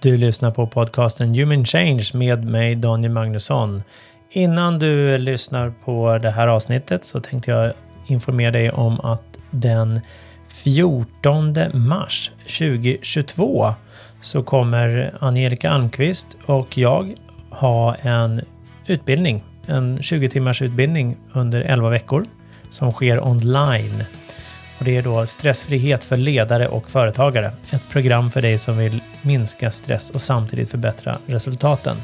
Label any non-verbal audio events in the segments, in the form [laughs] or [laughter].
Du lyssnar på podcasten Human Change med mig Daniel Magnusson. Innan du lyssnar på det här avsnittet så tänkte jag informera dig om att den 14 mars 2022 så kommer Angelica Almqvist och jag ha en utbildning, en 20 timmars utbildning under 11 veckor som sker online. Och det är då Stressfrihet för ledare och företagare. Ett program för dig som vill minska stress och samtidigt förbättra resultaten.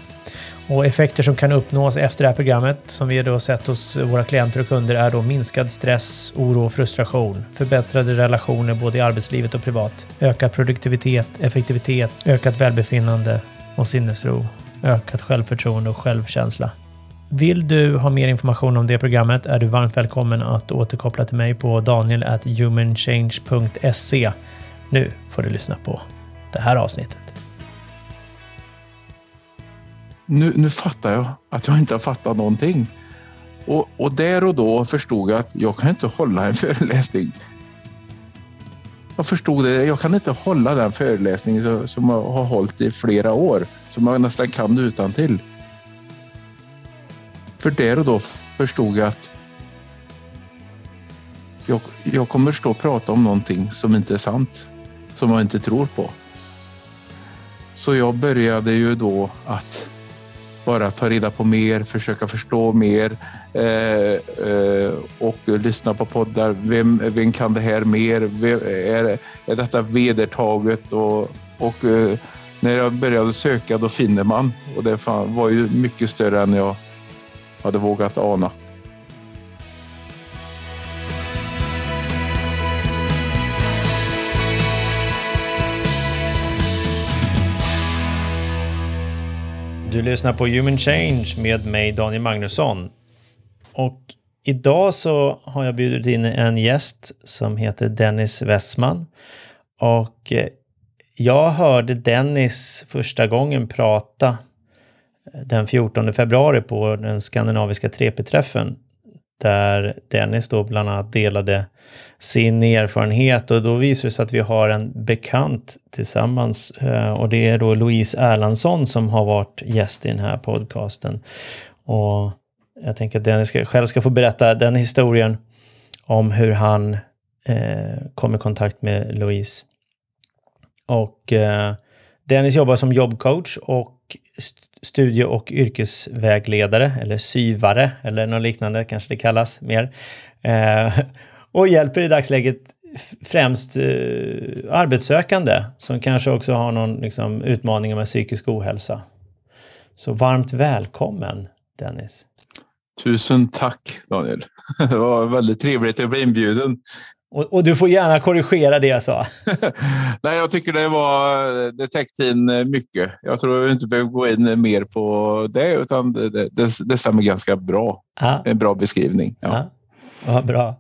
Och effekter som kan uppnås efter det här programmet, som vi då sett hos våra klienter och kunder, är då minskad stress, oro och frustration, förbättrade relationer både i arbetslivet och privat, ökad produktivitet, effektivitet, ökat välbefinnande och sinnesro, ökat självförtroende och självkänsla. Vill du ha mer information om det programmet är du varmt välkommen att återkoppla till mig på daniel.humanchange.se. Nu får du lyssna på det här avsnittet. Nu, nu fattar jag att jag inte har fattat någonting. Och, och där och då förstod jag att jag kan inte hålla en föreläsning. Jag förstod det. Jag kan inte hålla den föreläsningen som jag har hållit i flera år, som jag nästan kan utan till. För där och då förstod jag att jag, jag kommer stå och prata om någonting som inte är sant, som jag inte tror på. Så jag började ju då att bara ta reda på mer, försöka förstå mer eh, eh, och lyssna på poddar. Vem, vem kan det här mer? Vem, är, är detta vedertaget? Och, och eh, när jag började söka då finner man och det var ju mycket större än jag hade vågat ana. Du lyssnar på Human Change med mig Daniel Magnusson. Och idag så har jag bjudit in en gäst som heter Dennis Westman. Och eh, jag hörde Dennis första gången prata den 14 februari på den skandinaviska 3P-träffen där Dennis då bland annat delade sin erfarenhet och då visar det sig att vi har en bekant tillsammans eh, och det är då Louise Erlandsson som har varit gäst i den här podcasten. Och jag tänker att Dennis själv ska få berätta den historien om hur han eh, kom i kontakt med Louise. Och eh, Dennis jobbar som jobbcoach och studie och yrkesvägledare, eller syvare, eller något liknande kanske det kallas mer. Eh, och hjälper i dagsläget främst eh, arbetssökande som kanske också har någon liksom, utmaning med psykisk ohälsa. Så varmt välkommen Dennis! Tusen tack Daniel! [laughs] Det var väldigt trevligt att bli inbjuden. Och, och, du får gärna korrigera det jag sa. [laughs] Nej, jag tycker det var det täckte in mycket. Jag tror vi inte behöver gå in mer på det, utan det, det, det stämmer ganska bra. Ja. En bra beskrivning. Ja, ja. ja bra.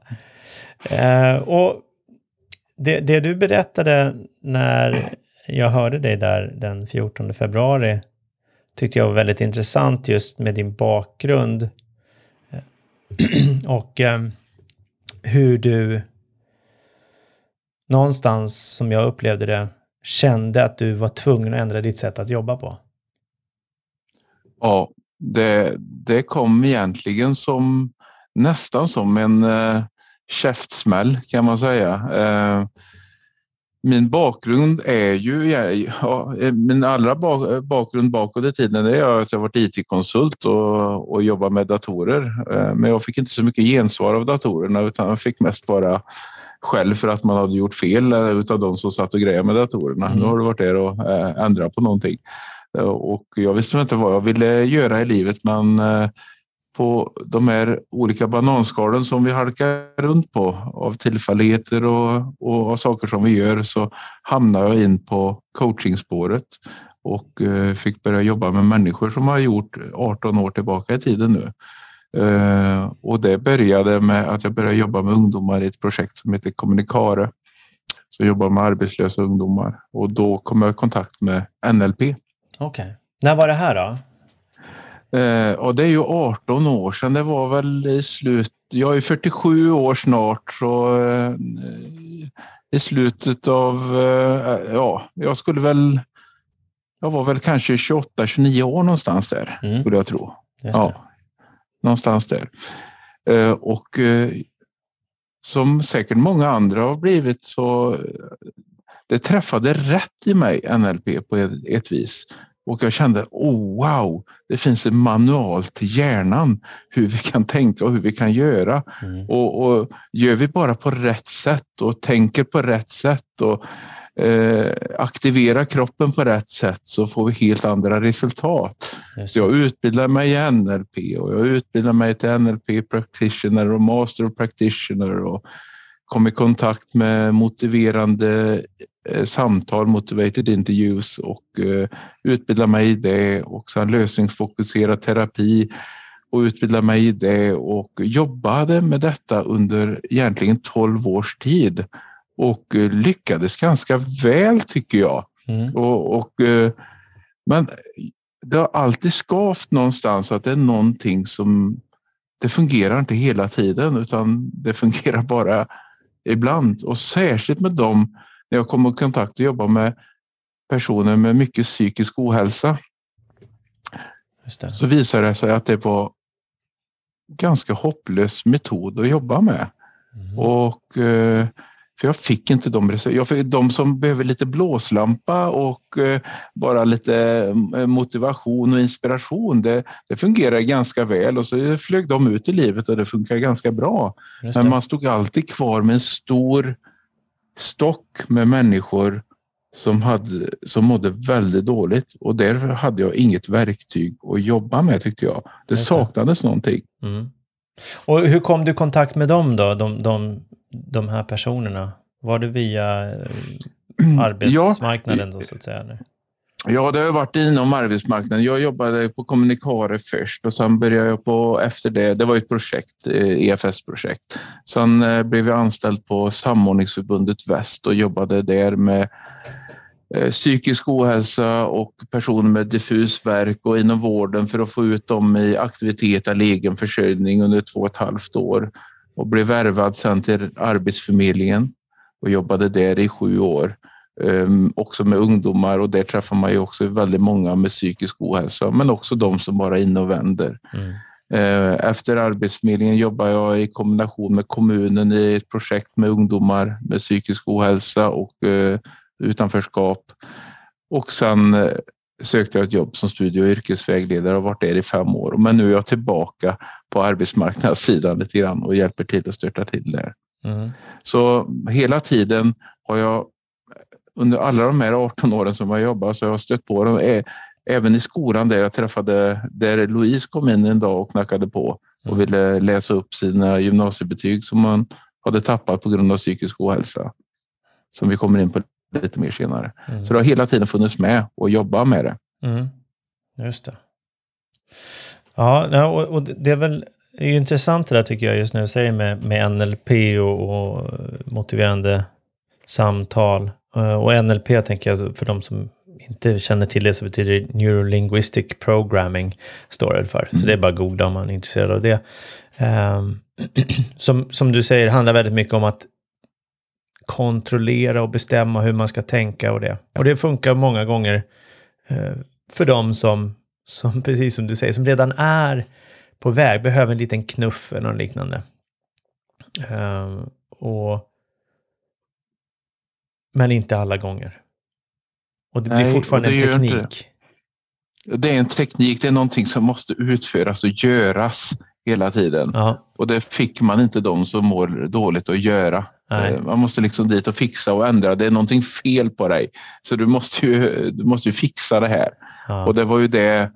Eh, och det, det, du berättade när jag hörde dig där den 14 februari tyckte jag var väldigt intressant just med din bakgrund [clears throat] och eh, hur du någonstans som jag upplevde det kände att du var tvungen att ändra ditt sätt att jobba på? Ja, det, det kom egentligen som nästan som en eh, käftsmäll kan man säga. Eh, min bakgrund är ju, ja, min allra bak, bakgrund bakåt i tiden är att jag varit IT-konsult och, och jobbat med datorer. Eh, men jag fick inte så mycket gensvar av datorerna utan jag fick mest bara själv för att man hade gjort fel eh, utav de som satt och grejade med datorerna. Mm. Nu har du varit där och äh, ändrat på någonting. Eh, och jag visste inte vad jag ville göra i livet men på de här olika bananskalen som vi halkar runt på av tillfälligheter och, och av saker som vi gör så hamnade jag in på coachingspåret och fick börja jobba med människor som har gjort 18 år tillbaka i tiden nu. Uh, och det började med att jag började jobba med ungdomar i ett projekt som heter Kommunikare. Som jobbar med arbetslösa ungdomar och då kom jag i kontakt med NLP. Okej. Okay. När var det här då? Uh, och det är ju 18 år sedan. Det var väl i slut. Jag är 47 år snart så uh, i slutet av, ja, jag skulle väl jag var väl kanske 28-29 år någonstans där, Mm. skulle jag tro. Ja, någonstans där. Eh, och eh, som säkert många andra har blivit så eh, det träffade rätt i mig NLP på ett, ett vis. Och jag kände, oh wow, det finns en manual till hjärnan hur vi kan tänka och hur vi kan göra. Mm. Och, och gör vi bara på rätt sätt och tänker på rätt sätt och eh, aktiverar kroppen på rätt sätt så får vi helt andra resultat. Så jag utbildar mig i NLP och jag utbildar mig till NLP practitioner och master practitioner och kom i kontakt med motiverande eh, samtal, motivated interviews och eh, utbildar mig i det och sen lösningsfokuserad terapi och utbildade mig i det och jobbade med detta under egentligen 12 års tid och eh, lyckades ganska väl tycker jag. Mm. Och, och, eh, men det har alltid skavt någonstans att det är någonting som det fungerar inte hela tiden utan det [laughs] fungerar bara ibland och särskilt med dem när jag kommer i kontakt och jobbar med personer med mycket psykisk ohälsa så visar det sig att det var ganska hopplös metod att jobba med. Mm. Och, eh, för jag fick inte de resurser. Jag fick, de som behöver lite blåslampa och eh, bara lite eh, motivation och inspiration, det, det fungerar ganska väl och så flög de ut i livet och det funkar ganska bra. Men man stod alltid kvar med en stor stock med människor som, hade, som mådde väldigt dåligt och där hade jag inget verktyg att jobba med tyckte jag. Det. saknades någonting. Mm. Och hur kom du i kontakt med dem då, de, de, de här personerna? Var det via eh, arbetsmarknaden då så att säga? Eller? Ja, det har jag varit inom arbetsmarknaden. Jag jobbade på Kommunikare först och sen började jag på efter det. Det var ett projekt, eh, EFS-projekt. Sen eh, blev jag anställd på Samordningsförbundet Väst och jobbade där med psykisk ohälsa och personer med diffus verk och inom vården för att få ut dem i aktivitet eller egen försörjning under två och ett halvt år och blev värvad sen till Arbetsförmedlingen och jobbade där i sju år. Um, också med ungdomar och där träffar man ju också väldigt många med psykisk ohälsa men också de som bara är inne och vänder. Mm. Eh, Efter Arbetsförmedlingen jobbar jag i kombination med kommunen i ett projekt med ungdomar med psykisk ohälsa och eh, utanförskap. Och sen eh, sökte jag ett jobb som studie och yrkesvägledare och varit där i fem år. Men nu är jag tillbaka på arbetsmarknadssidan lite grann och hjälper till att störta till där. Mm. Så hela tiden har jag under alla de här 18 åren som jag jobbar så har jag stött på dem. Även i skolan där jag träffade, där Louise kom in en dag och knackade på och Mm. ville läsa upp sina gymnasiebetyg som man hade tappat på grund av psykisk ohälsa. Som vi kommer in på lite mer senare. Mm. Så det har hela tiden funnits med och jobba med det. Mm. Just det. Ja, och, och det är väl det är ju intressant det där tycker jag just nu säger med, med NLP och, och motiverande samtal. Eh, Och NLP tänker jag, för de som inte känner till det så betyder det Neurolinguistic Programming, står det för. Så det är bara att googla om man är intresserad av det. Ehm, [clears throat] som, som du säger handlar väldigt mycket om att kontrollera och bestämma hur man ska tänka och det. Och det funkar många gånger eh, för dem som, som, [laughs] precis som du säger, som redan är på väg, behöver en liten knuff eller något liknande. Ehm, och, men inte alla gånger. Och det blir Nej, fortfarande en det inte teknik. Det är en teknik, det är någonting som måste utföras och göras hela tiden. Ja, Och det fick man inte de som mår dåligt att göra. Nej. Eh, Man måste liksom dit och fixa och ändra. Det är någonting fel på dig. Så du måste ju, du måste ju fixa det här. Ja. Och det var ju det.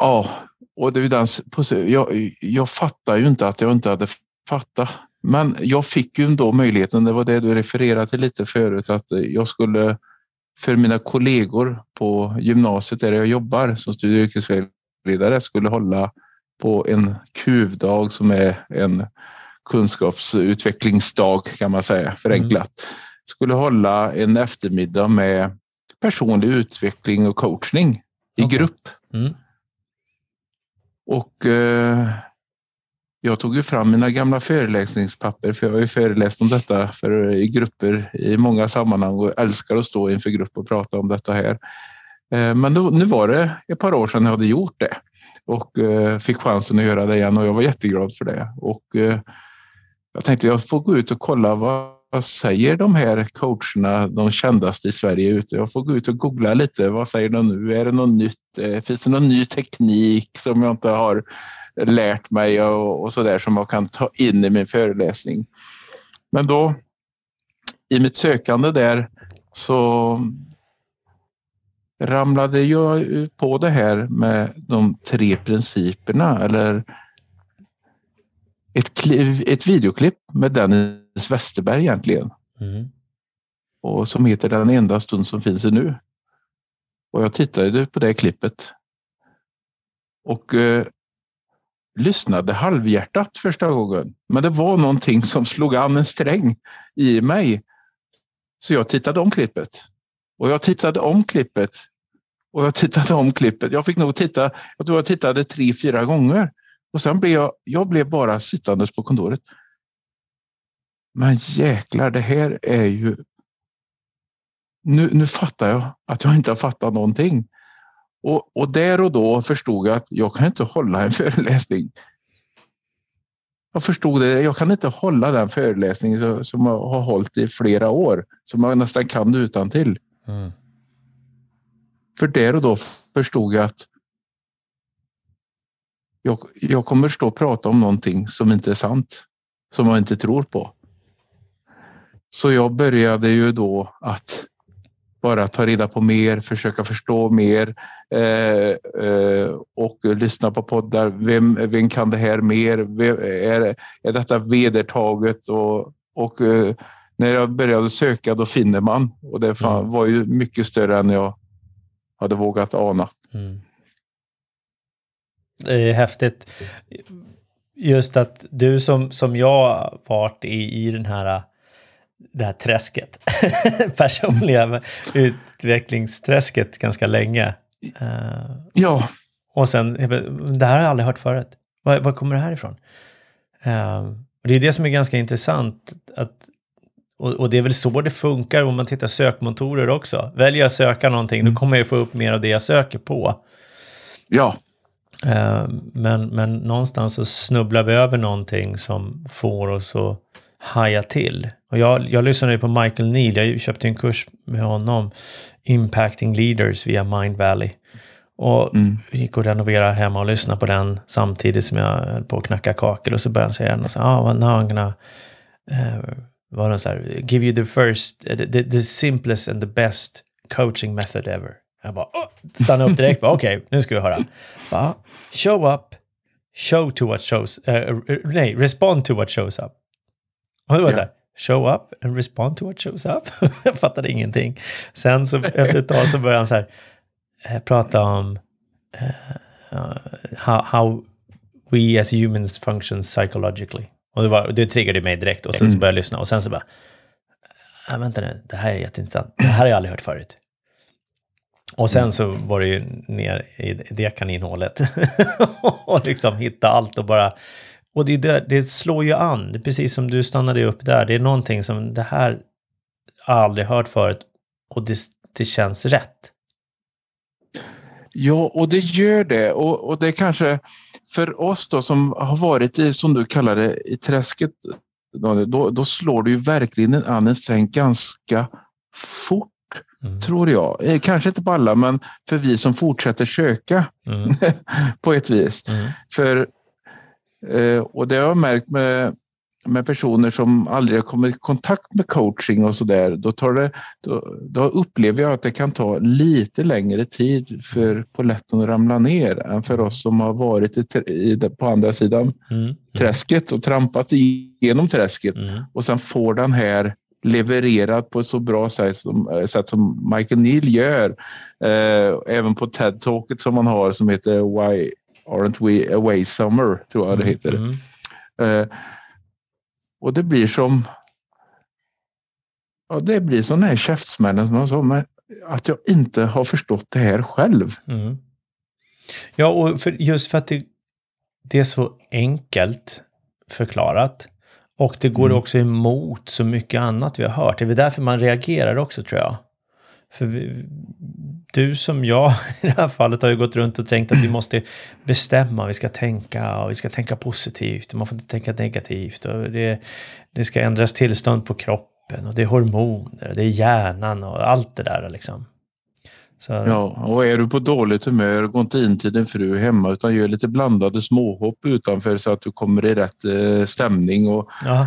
Ja, och det är den, jag, jag fattar ju inte att jag inte hade fattat. Men jag fick ju ändå möjligheten, det var det du refererade till lite förut, att jag skulle för mina kollegor på gymnasiet där jag jobbar som studie och yrkesvägledare skulle hålla på en kuvdag som är en kunskapsutvecklingsdag kan man säga förenklat. Skulle hålla en eftermiddag med personlig utveckling och coachning i Okej. grupp. Mm. Och eh, jag tog ju fram mina gamla föreläsningspapper för jag har ju föreläst om detta för, i grupper i många sammanhang och älskar att stå inför grupp och prata om detta här. Eh, men då, nu var det ett par år sedan jag hade gjort det och eh, fick chansen att göra det igen och jag var jätteglad för det. Och eh, jag tänkte jag får gå ut och kolla vad, vad säger de här coacherna, de kändaste i Sverige ute. Jag får gå ut och googla lite. Vad säger de nu? Är det något nytt? Eh, finns det någon ny teknik som jag inte har lärt mig och, och så där som jag kan ta in i min föreläsning. Men då i mitt sökande där så ramlade jag på det här med de tre principerna eller ett, ett videoklipp med Dennis Westerberg egentligen. Mm. Och som heter Den enda stund som finns nu. Och jag tittade på det klippet. Och eh, lyssnade halvhjärtat första gången. Men det var någonting som slog an en sträng i mig. Så jag tittade om klippet. Och jag tittade om klippet. Och jag tittade om klippet. Jag fick nog titta, jag tror jag tittade tre, fyra gånger. Och sen blev jag, jag blev bara sittandes på kontoret. Men jäklar, det här är ju... Nu, nu fattar jag att jag inte har fattat någonting. Och, och där och då förstod jag att jag kan inte hålla en [laughs] föreläsning. Jag förstod det. Jag kan inte hålla den föreläsning som jag har hållit i flera år. Som jag nästan kan utan till. Mm. För där och då förstod jag att jag, jag kommer stå och prata om någonting som inte är sant. Som jag inte tror på. Så jag började ju då att bara ta reda på mer, försöka förstå mer eh, eh, och lyssna på poddar. Vem, vem kan det här mer? Vem, är, är detta vedertaget? Och, och eh, när jag började söka då finner man och det mm. var ju mycket större än jag hade vågat ana. Mm. Det är häftigt. Just att du som, som jag varit i, i den här det här träsket. [laughs] Personliga utvecklingsträsket ganska länge. Uh, ja. Och sen, det här har jag aldrig hört förut. Var, var kommer det här ifrån? Uh, och det är det som är ganska intressant. Att, och, och, det är väl så det funkar om man tittar sökmotorer också. Väljer jag söka någonting, mm. då kommer jag få upp mer av det jag söker på. Ja. Uh, men, men någonstans så snubblar vi över någonting som får oss att haja till. Och jag, jag lyssnade på Michael Neal, jag köpte en kurs med honom, Impacting Leaders via Mind Valley. Och mm. gick och renoverade hemma och lyssnade på den samtidigt som jag höll på att knacka kakel. Och så började han säga, och så, ah, well, now I'm gonna, uh, var det så här, give you the first, uh, the, the simplest and the best coaching method ever. Jag bara, oh, stannade upp direkt, okej, okay, nu ska vi höra. Bara, show up, show to what shows, uh, nej, respond to what shows up. Och det var ja. så här, show up and respond to what shows up. [laughs] jag fattade ingenting. Sen så efter ett tag så började han så här, eh, prata om uh, how, how we as humans function psychologically. Och det, var, det triggade mig direkt och sen så mm. började jag lyssna och sen så bara, äh, vänta nu, det här är jätteintressant. Det här har jag aldrig hört förut. Och sen mm. så var det ju ner i det kaninhålet [laughs] och liksom hitta allt och bara och det, det, det slår ju an, det är precis som du stannade upp där. Det är någonting som det här har aldrig hört förut och det, det känns rätt. Ja, och det gör det. Och, och det kanske för oss då som har varit i, som du kallar det, i träsket. Då, då slår det ju verkligen an en sträng ganska fort, mm. tror jag. Eh, kanske inte på alla, men för vi som fortsätter söka mm. [laughs] på ett vis. Mm. För Eh, och det har jag märkt med, med personer som aldrig har kommit i kontakt med coaching och sådär. Då, då, då upplever jag att det kan ta lite längre tid för poletten att ramla ner än för oss som har varit i, i, på andra sidan mm. Mm. träsket och trampat igenom träsket och sen får den här levererad på ett så bra sätt som, eh, sätt som Michael Neal gör. Eh, även på TED-talket som man har som heter Why Aren't We Away Summer, tror jag det heter. Mm. Eh, och det blir som Ja, det blir sådana här käftsmällen som jag sa, men att jag inte har förstått det här själv. Mm. Ja, och för, just för att det, det, är så enkelt förklarat. Och det går mm. också emot så mycket annat vi har hört. Det är väl därför man reagerar också tror jag. För vi, du som jag [laughs] i det här fallet har ju gått runt och tänkt att vi måste bestämma, vi ska tänka och vi ska tänka positivt. Man får inte tänka negativt. Och det, det ska ändras tillstånd på kroppen och det är hormoner, det är hjärnan och allt det där liksom. Så... Ja, och är du på dåligt humör, gå inte in till din fru hemma utan gör lite blandade småhopp utanför så att du kommer i rätt eh, stämning. Och... Ja.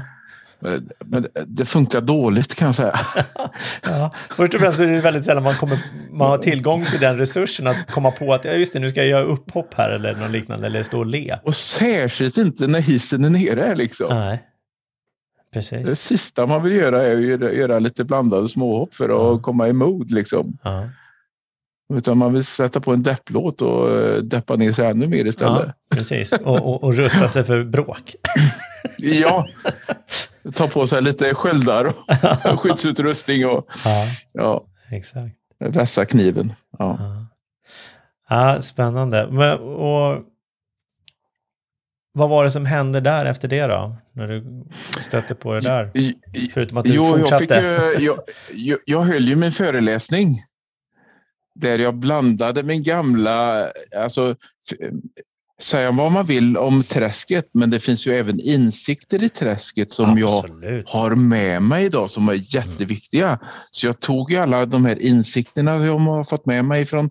Men det funkar dåligt kan jag säga. [laughs] ja. Först och främst är det väldigt sällan man, kommer, man har tillgång till den resursen att komma på att ja, just det, nu ska jag göra upphopp här eller något liknande eller stå och le. Och särskilt inte när hissen är nere liksom. Nej. Precis. Det sista man vill göra är att göra, göra lite blandade småhopp för att ja. komma i mod liksom. Ja. Utan man vill sätta på en depplåt och eh, deppa ner sig ännu mer istället. Ja, precis, och, och, och rusta sig för bråk. [laughs] ja, ta på sig lite sköldar och [laughs] [laughs] skyddsutrustning och ja, ja, exakt. vässa kniven. Ja. Ja. ja spännande. Men, och, vad var det som hände där efter det då? När du stötte på det där? Förutom att du jo, fortsatte. Jag, fick, jag, jag, jag höll ju min föreläsning där jag blandade min gamla, alltså säga vad man vill om träsket, men det finns ju även insikter i träsket som Absolut. jag har med mig idag som är jätteviktiga. Mm. Så jag tog ju alla de här insikterna jag har fått med mig från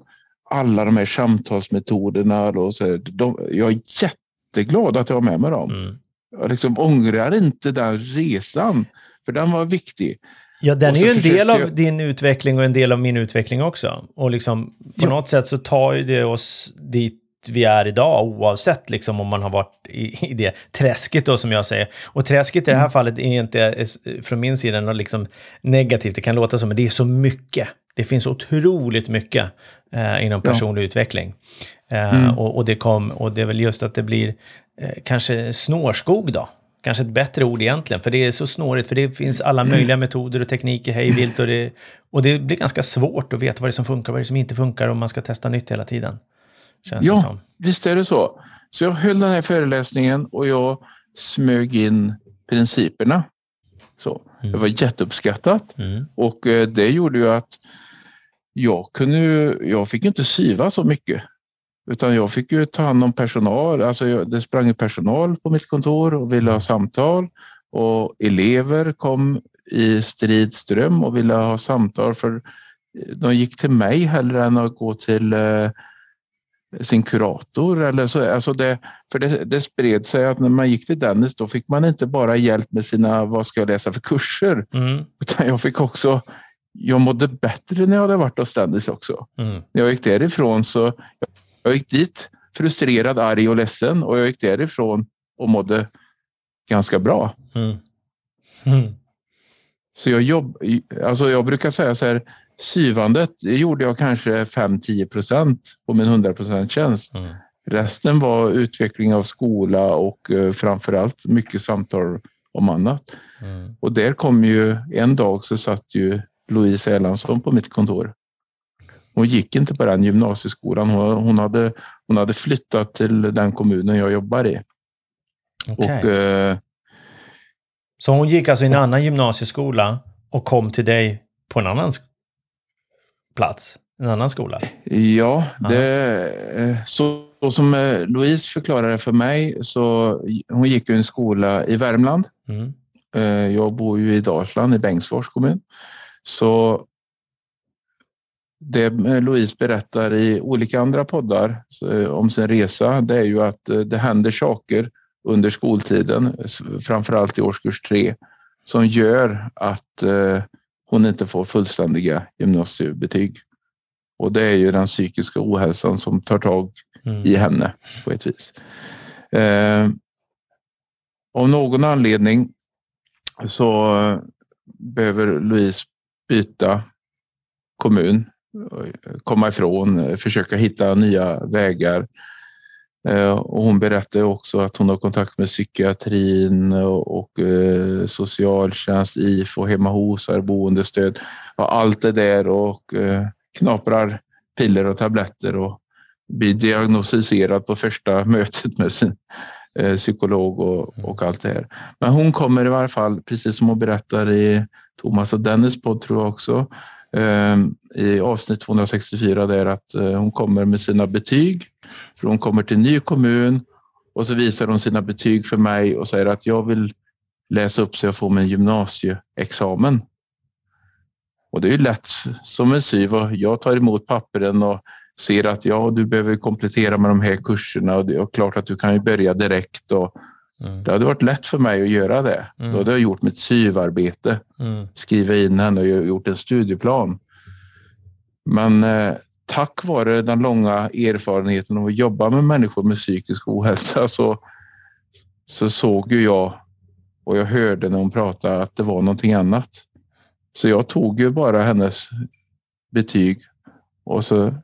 alla de här samtalsmetoderna. Och så de, jag är jätteglad att jag har med mig dem. Mm. Jag liksom ångrar inte den resan, för den var viktig. Ja, den är ju en del av jag... din utveckling och en del av min utveckling också. Och liksom, på ja. något sätt så tar ju det oss dit vi är idag oavsett liksom om man har varit i, i det träsket då som jag säger. Och träsket i det här mm. fallet är inte från min sida något liksom negativt, det kan låta som, men det är så mycket. Det finns otroligt mycket eh, inom personlig ja. utveckling. Eh, mm. och, och, det kom, och det är väl just att det blir eh, kanske snårskog då, kanske ett bättre ord egentligen, för det är så snårigt, för det finns alla möjliga metoder och tekniker hej vilt och det, och det blir ganska svårt att veta vad det är som funkar och vad det är som inte funkar om man ska testa nytt hela tiden. Känns ja, visst är det så. Så jag höll den här föreläsningen och jag smög in principerna. Så. Mm. Det var jätteuppskattat mm. och eh, det gjorde ju att jag kunde jag fick inte syva så mycket utan jag fick ju ta hand om personal. Alltså det sprang personal på mitt kontor och ville ha samtal. Och elever kom i strid ström och ville ha samtal för de gick till mig hellre än att gå till eh, sin kurator. Eller så. Alltså det, för det, det spred sig att när man gick till Dennis då fick man inte bara hjälp med sina, vad ska jag läsa för kurser? Mm. Utan jag fick också jag mådde bättre när jag hade varit hos Dennis också. Mm. När jag gick därifrån så jag gick dit frustrerad, arg och ledsen och jag gick därifrån och mådde ganska bra. Mm. Mm. Så jag, jobb, alltså jag brukar säga så här, syvandet det gjorde jag kanske 5-10 procent på min 100 procent tjänst. Mm. Resten var utveckling av skola och eh, framförallt mycket samtal om annat. Mm. Och där kom ju en dag så satt ju Louise Erlandsson på mitt kontor hon gick inte på den gymnasieskolan. Hon, hon, hade, hon hade flyttat till den kommunen jag jobbar i. Okay. Och, eh, så hon gick alltså i en annan gymnasieskola och kom till dig på en annan plats? En annan skola? Ja, det, eh, så, så som eh, Louise förklarade för mig så hon gick i en skola i Värmland. Mm. Eh, jag bor ju i Dalsland i Bengtsfors kommun. Så det eh, Louise berättar i olika andra poddar eh, om sin resa, det är ju att eh, det händer saker under skoltiden, framförallt i årskurs tre, som gör att hon inte får fullständiga gymnasiebetyg. Och det är ju den psykiska ohälsan som tar tag i mm. henne på ett vis. Eh, av någon anledning så behöver Louise byta kommun komma ifrån, försöka hitta nya vägar. Eh, och hon berättade också att hon har kontakt med psykiatrin och eh, socialtjänst, IFO, hemma hos boendestöd och allt det där och eh, knaprar piller och tabletter och blir diagnostiserad på första [laughs] mötet med sin eh, psykolog och, Mm. och allt det här. Men hon kommer i varje fall, precis som hon berättar i Thomas och Dennis podd tror jag också, eh, Ehm, i avsnitt 264 där att eh, hon kommer med sina betyg. För hon kommer till en ny kommun och så visar hon sina betyg för mig och säger att jag vill läsa upp så jag får min gymnasieexamen. Och det är ju lätt som en syv och jag tar emot pappren och ser att ja, du behöver komplettera med de här kurserna och det är klart att du kan ju börja direkt. Och Mm. det hade varit lätt för mig att göra det. Mm. Då hade jag gjort mitt syvarbete, Mm. skriva in henne och gjort en studieplan. Men eh, tack vare den långa erfarenheten av att jobba med människor med psykisk ohälsa så, så såg ju jag och jag hörde när hon pratade att det var någonting annat. Så jag tog ju bara hennes betyg och så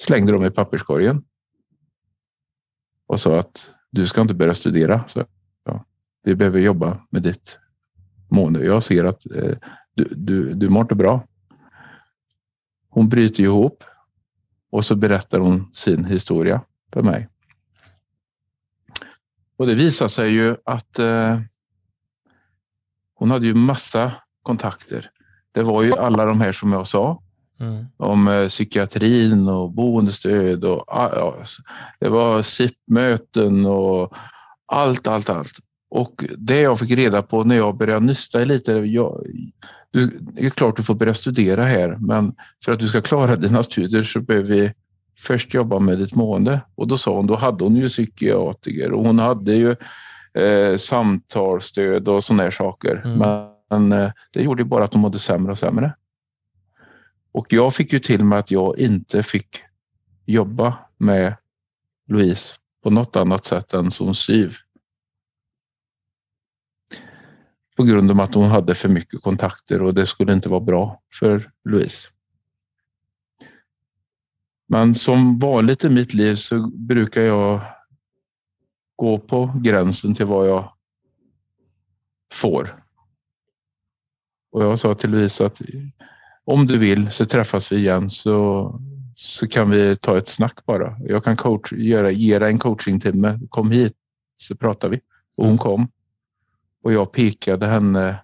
slängde dem i papperskorgen. Och sa att du ska inte börja studera. Så, ja, vi behöver jobba med ditt mående. Jag ser att eh, du, du, du mår inte bra. Hon bryter ihop och så berättar hon sin historia för mig. Och det visar sig ju att eh, hon hade ju massa kontakter. Det var ju alla de här som jag sa Mm. om eh, psykiatrin och boendestöd och ah, ja, det var SIP-möten och allt, allt, allt. Och det jag fick reda på när jag började nysta lite, jag, du, det är klart du får börja studera här, men för att du ska klara dina studier så behöver vi först jobba med ditt mående. Och då sa hon, då hade hon ju psykiatriker och hon hade ju eh, samtalsstöd och sådana här saker. Mm. Men eh, det gjorde bara att hon mådde sämre och sämre. Och jag fick ju till mig att jag inte fick jobba med Louise på något annat sätt än som syv. På grund av att hon hade för mycket kontakter och det skulle inte vara bra för Louise. Men som vanligt i mitt liv så brukar jag gå på gränsen till vad jag får. Och jag sa till Louise att om du vill så träffas vi igen så, så kan vi ta ett snack bara. Jag kan coach, göra, ge dig en coachingtimme. Kom hit så pratar vi. Och hon kom. Och jag pekade henne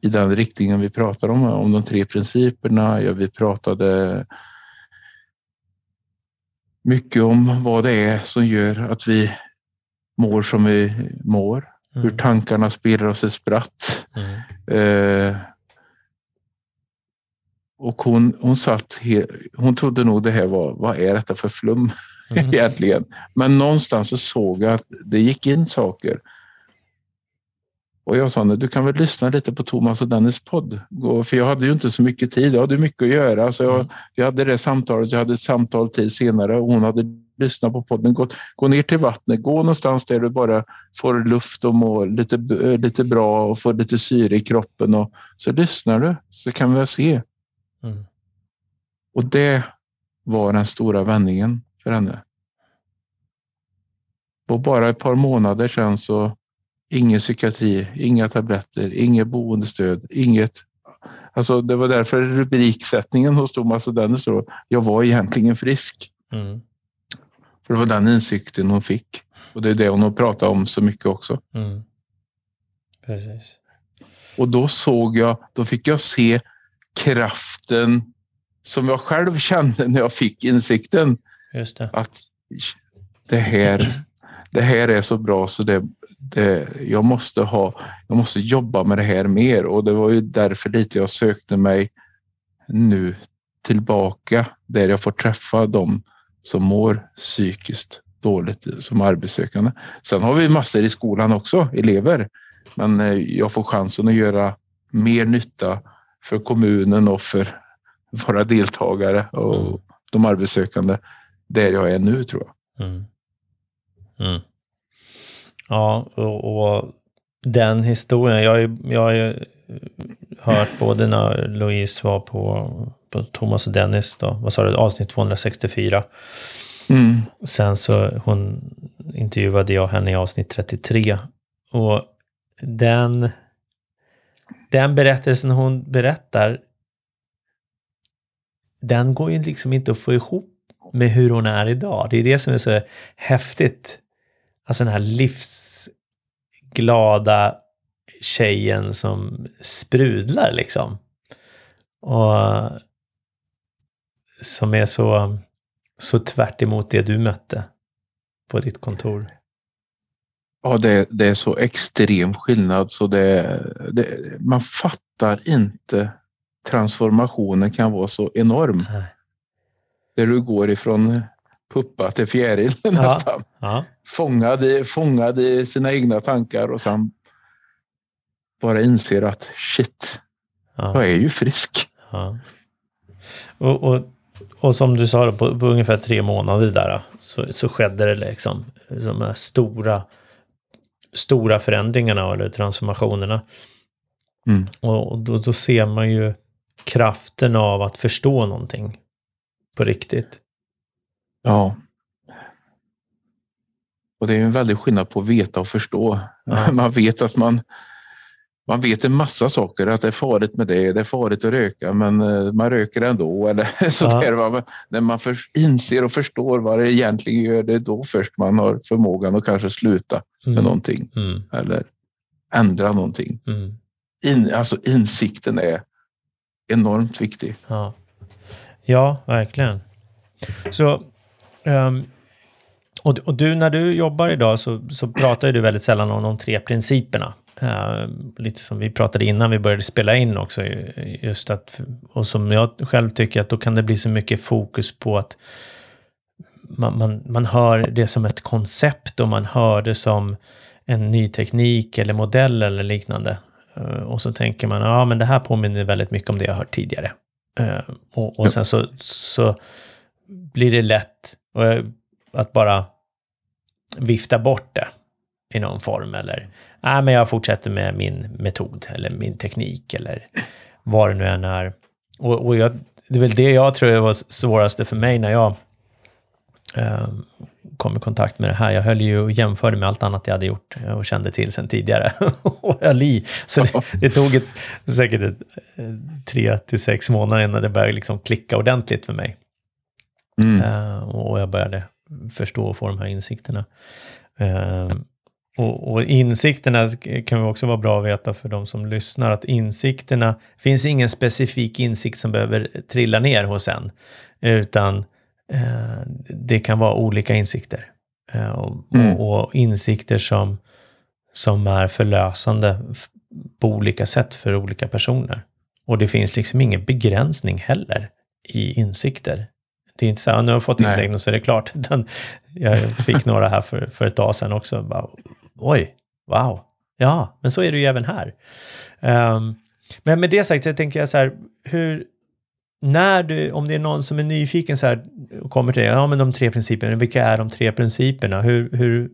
i den riktningen vi pratade om. Om de tre principerna. Ja, vi pratade mycket om vad det är som gör att vi mår som vi mår. Hur Mm. tankarna spirrar oss ett spratt. Mm. Eh, och hon, hon satt, he, hon trodde nog det här var, vad är detta för flum Mm. [laughs] egentligen? Men någonstans så såg jag att det gick in saker. Och jag sa, "Nej, du kan väl lyssna lite på Thomas och Dennis podd. För jag hade ju inte så mycket tid, jag hade mycket att göra. Så jag, Mm. jag hade det samtalet, jag hade ett samtal till senare och hon hade lyssnat på podden. Gå, gå ner till vattnet, gå någonstans där du bara får luft och mår lite, b- lite bra och får lite syre i kroppen. Och, så lyssnar du så kan vi se. Mm. Och det var den stora vändningen för henne. På bara ett par månader sedan så ingen psykiatri, inga tabletter, inget boendestöd, inget. Alltså det var därför rubriksättningen hos Thomas och Dennis då, jag var egentligen frisk. Mm. För det var den insikten hon fick. Och det är det hon har pratat om så mycket också. Mm. Precis. Och då såg jag, då fick jag se kraften som jag själv kände när jag fick insikten. Just det. att det här, det här är så bra så det, det, jag, måste ha, jag måste jobba med det här mer och det var ju därför lite jag sökte mig nu tillbaka där jag får träffa dem som mår psykiskt dåligt som arbetssökande. Sen har vi massor i skolan också, elever. Men eh, jag får chansen att göra mer nytta för kommunen och för våra deltagare och Mm. de arbetssökande där jag är nu tror jag. Mm. Mm. Ja, och, och den historien, jag jag har ju hört både när Louise var på, på Thomas och Dennis då, vad sa du, avsnitt 264. Mm. Sen så hon intervjuade jag henne i avsnitt 33. Och den, den berättelsen hon berättar, den går ju liksom inte att få ihop med hur hon är idag. Det är det som är så häftigt. Alltså den här livsglada tjejen som sprudlar liksom. Och som är så, så tvärt emot det du mötte på ditt kontor. Ja, det, det är så extrem skillnad så det, det, man fattar inte transformationen kan vara så enorm. Nej. Där du går ifrån puppa till fjäril [laughs] ja. nästan. Ja. Fångad, i, fångad i sina egna tankar och sen bara inser att shit, ja. jag är ju frisk. Ja. Och, och, och som du sa, på, på ungefär tre månader där så, så skedde det liksom här stora, stora förändringarna eller transformationerna. Mm. Och, då, då ser man ju kraften av att förstå någonting på riktigt. Ja. Och det är en väldig skillnad på att veta och förstå. Ja. [laughs] Man vet att man, man vet en massa saker, att det är farligt med det, det är farligt att röka, men eh, man röker ändå. [laughs] Eller så ja. där, när man för, inser och förstår vad det egentligen gör, det är då först man har förmågan att kanske sluta mm. med någonting. Mm. Eller ändra någonting. Mm. In, alltså insikten är enormt viktig. Ja, ja verkligen. Så, um, och, och, du, när du jobbar idag så, så pratar du väldigt sällan om de tre principerna. Uh, lite som vi pratade innan vi började spela in också. Just att, och som jag själv tycker att då kan det bli så mycket fokus på att man, man, man hör det som ett koncept och man hör det som en ny teknik eller modell eller liknande. Uh, och så tänker man, ja men det här påminner väldigt mycket om det jag hört tidigare. Uh, och, och sen så, så blir det lätt att bara vifta bort det i någon form eller nej, men jag fortsätter med min metod eller min teknik eller vad det nu än är. Och, och jag, det är väl det jag tror var svåraste för mig när jag eh, kom i kontakt med det här. Jag höll ju och jämförde med allt annat jag hade gjort och kände till sedan tidigare [laughs] och höll i. Så det, det tog ett, säkert ett, eh, tre till sex månader innan det började liksom klicka ordentligt för mig. Mm. Uh, och jag började förstå och få de här insikterna. Uh, och, och, insikterna kan också vara bra att veta för de som lyssnar, att insikterna, finns ingen specifik insikt som behöver trilla ner hos en, utan uh, det kan vara olika insikter. Och, mm. och, och, insikter som, som är förlösande på olika sätt för olika personer. Och det finns liksom ingen begränsning heller i insikter. Det är inte så här, nu har jag fått insikt och så är det klart. [laughs] Utan jag fick några här för, för ett tag sedan också. Bara, Oj, wow. Ja, men så är det ju även här. Um, men med det sagt så tänker jag så här, hur, när du, om det är någon som är nyfiken så här, och kommer till dig, ja men de tre principerna, vilka är de tre principerna? Hur, hur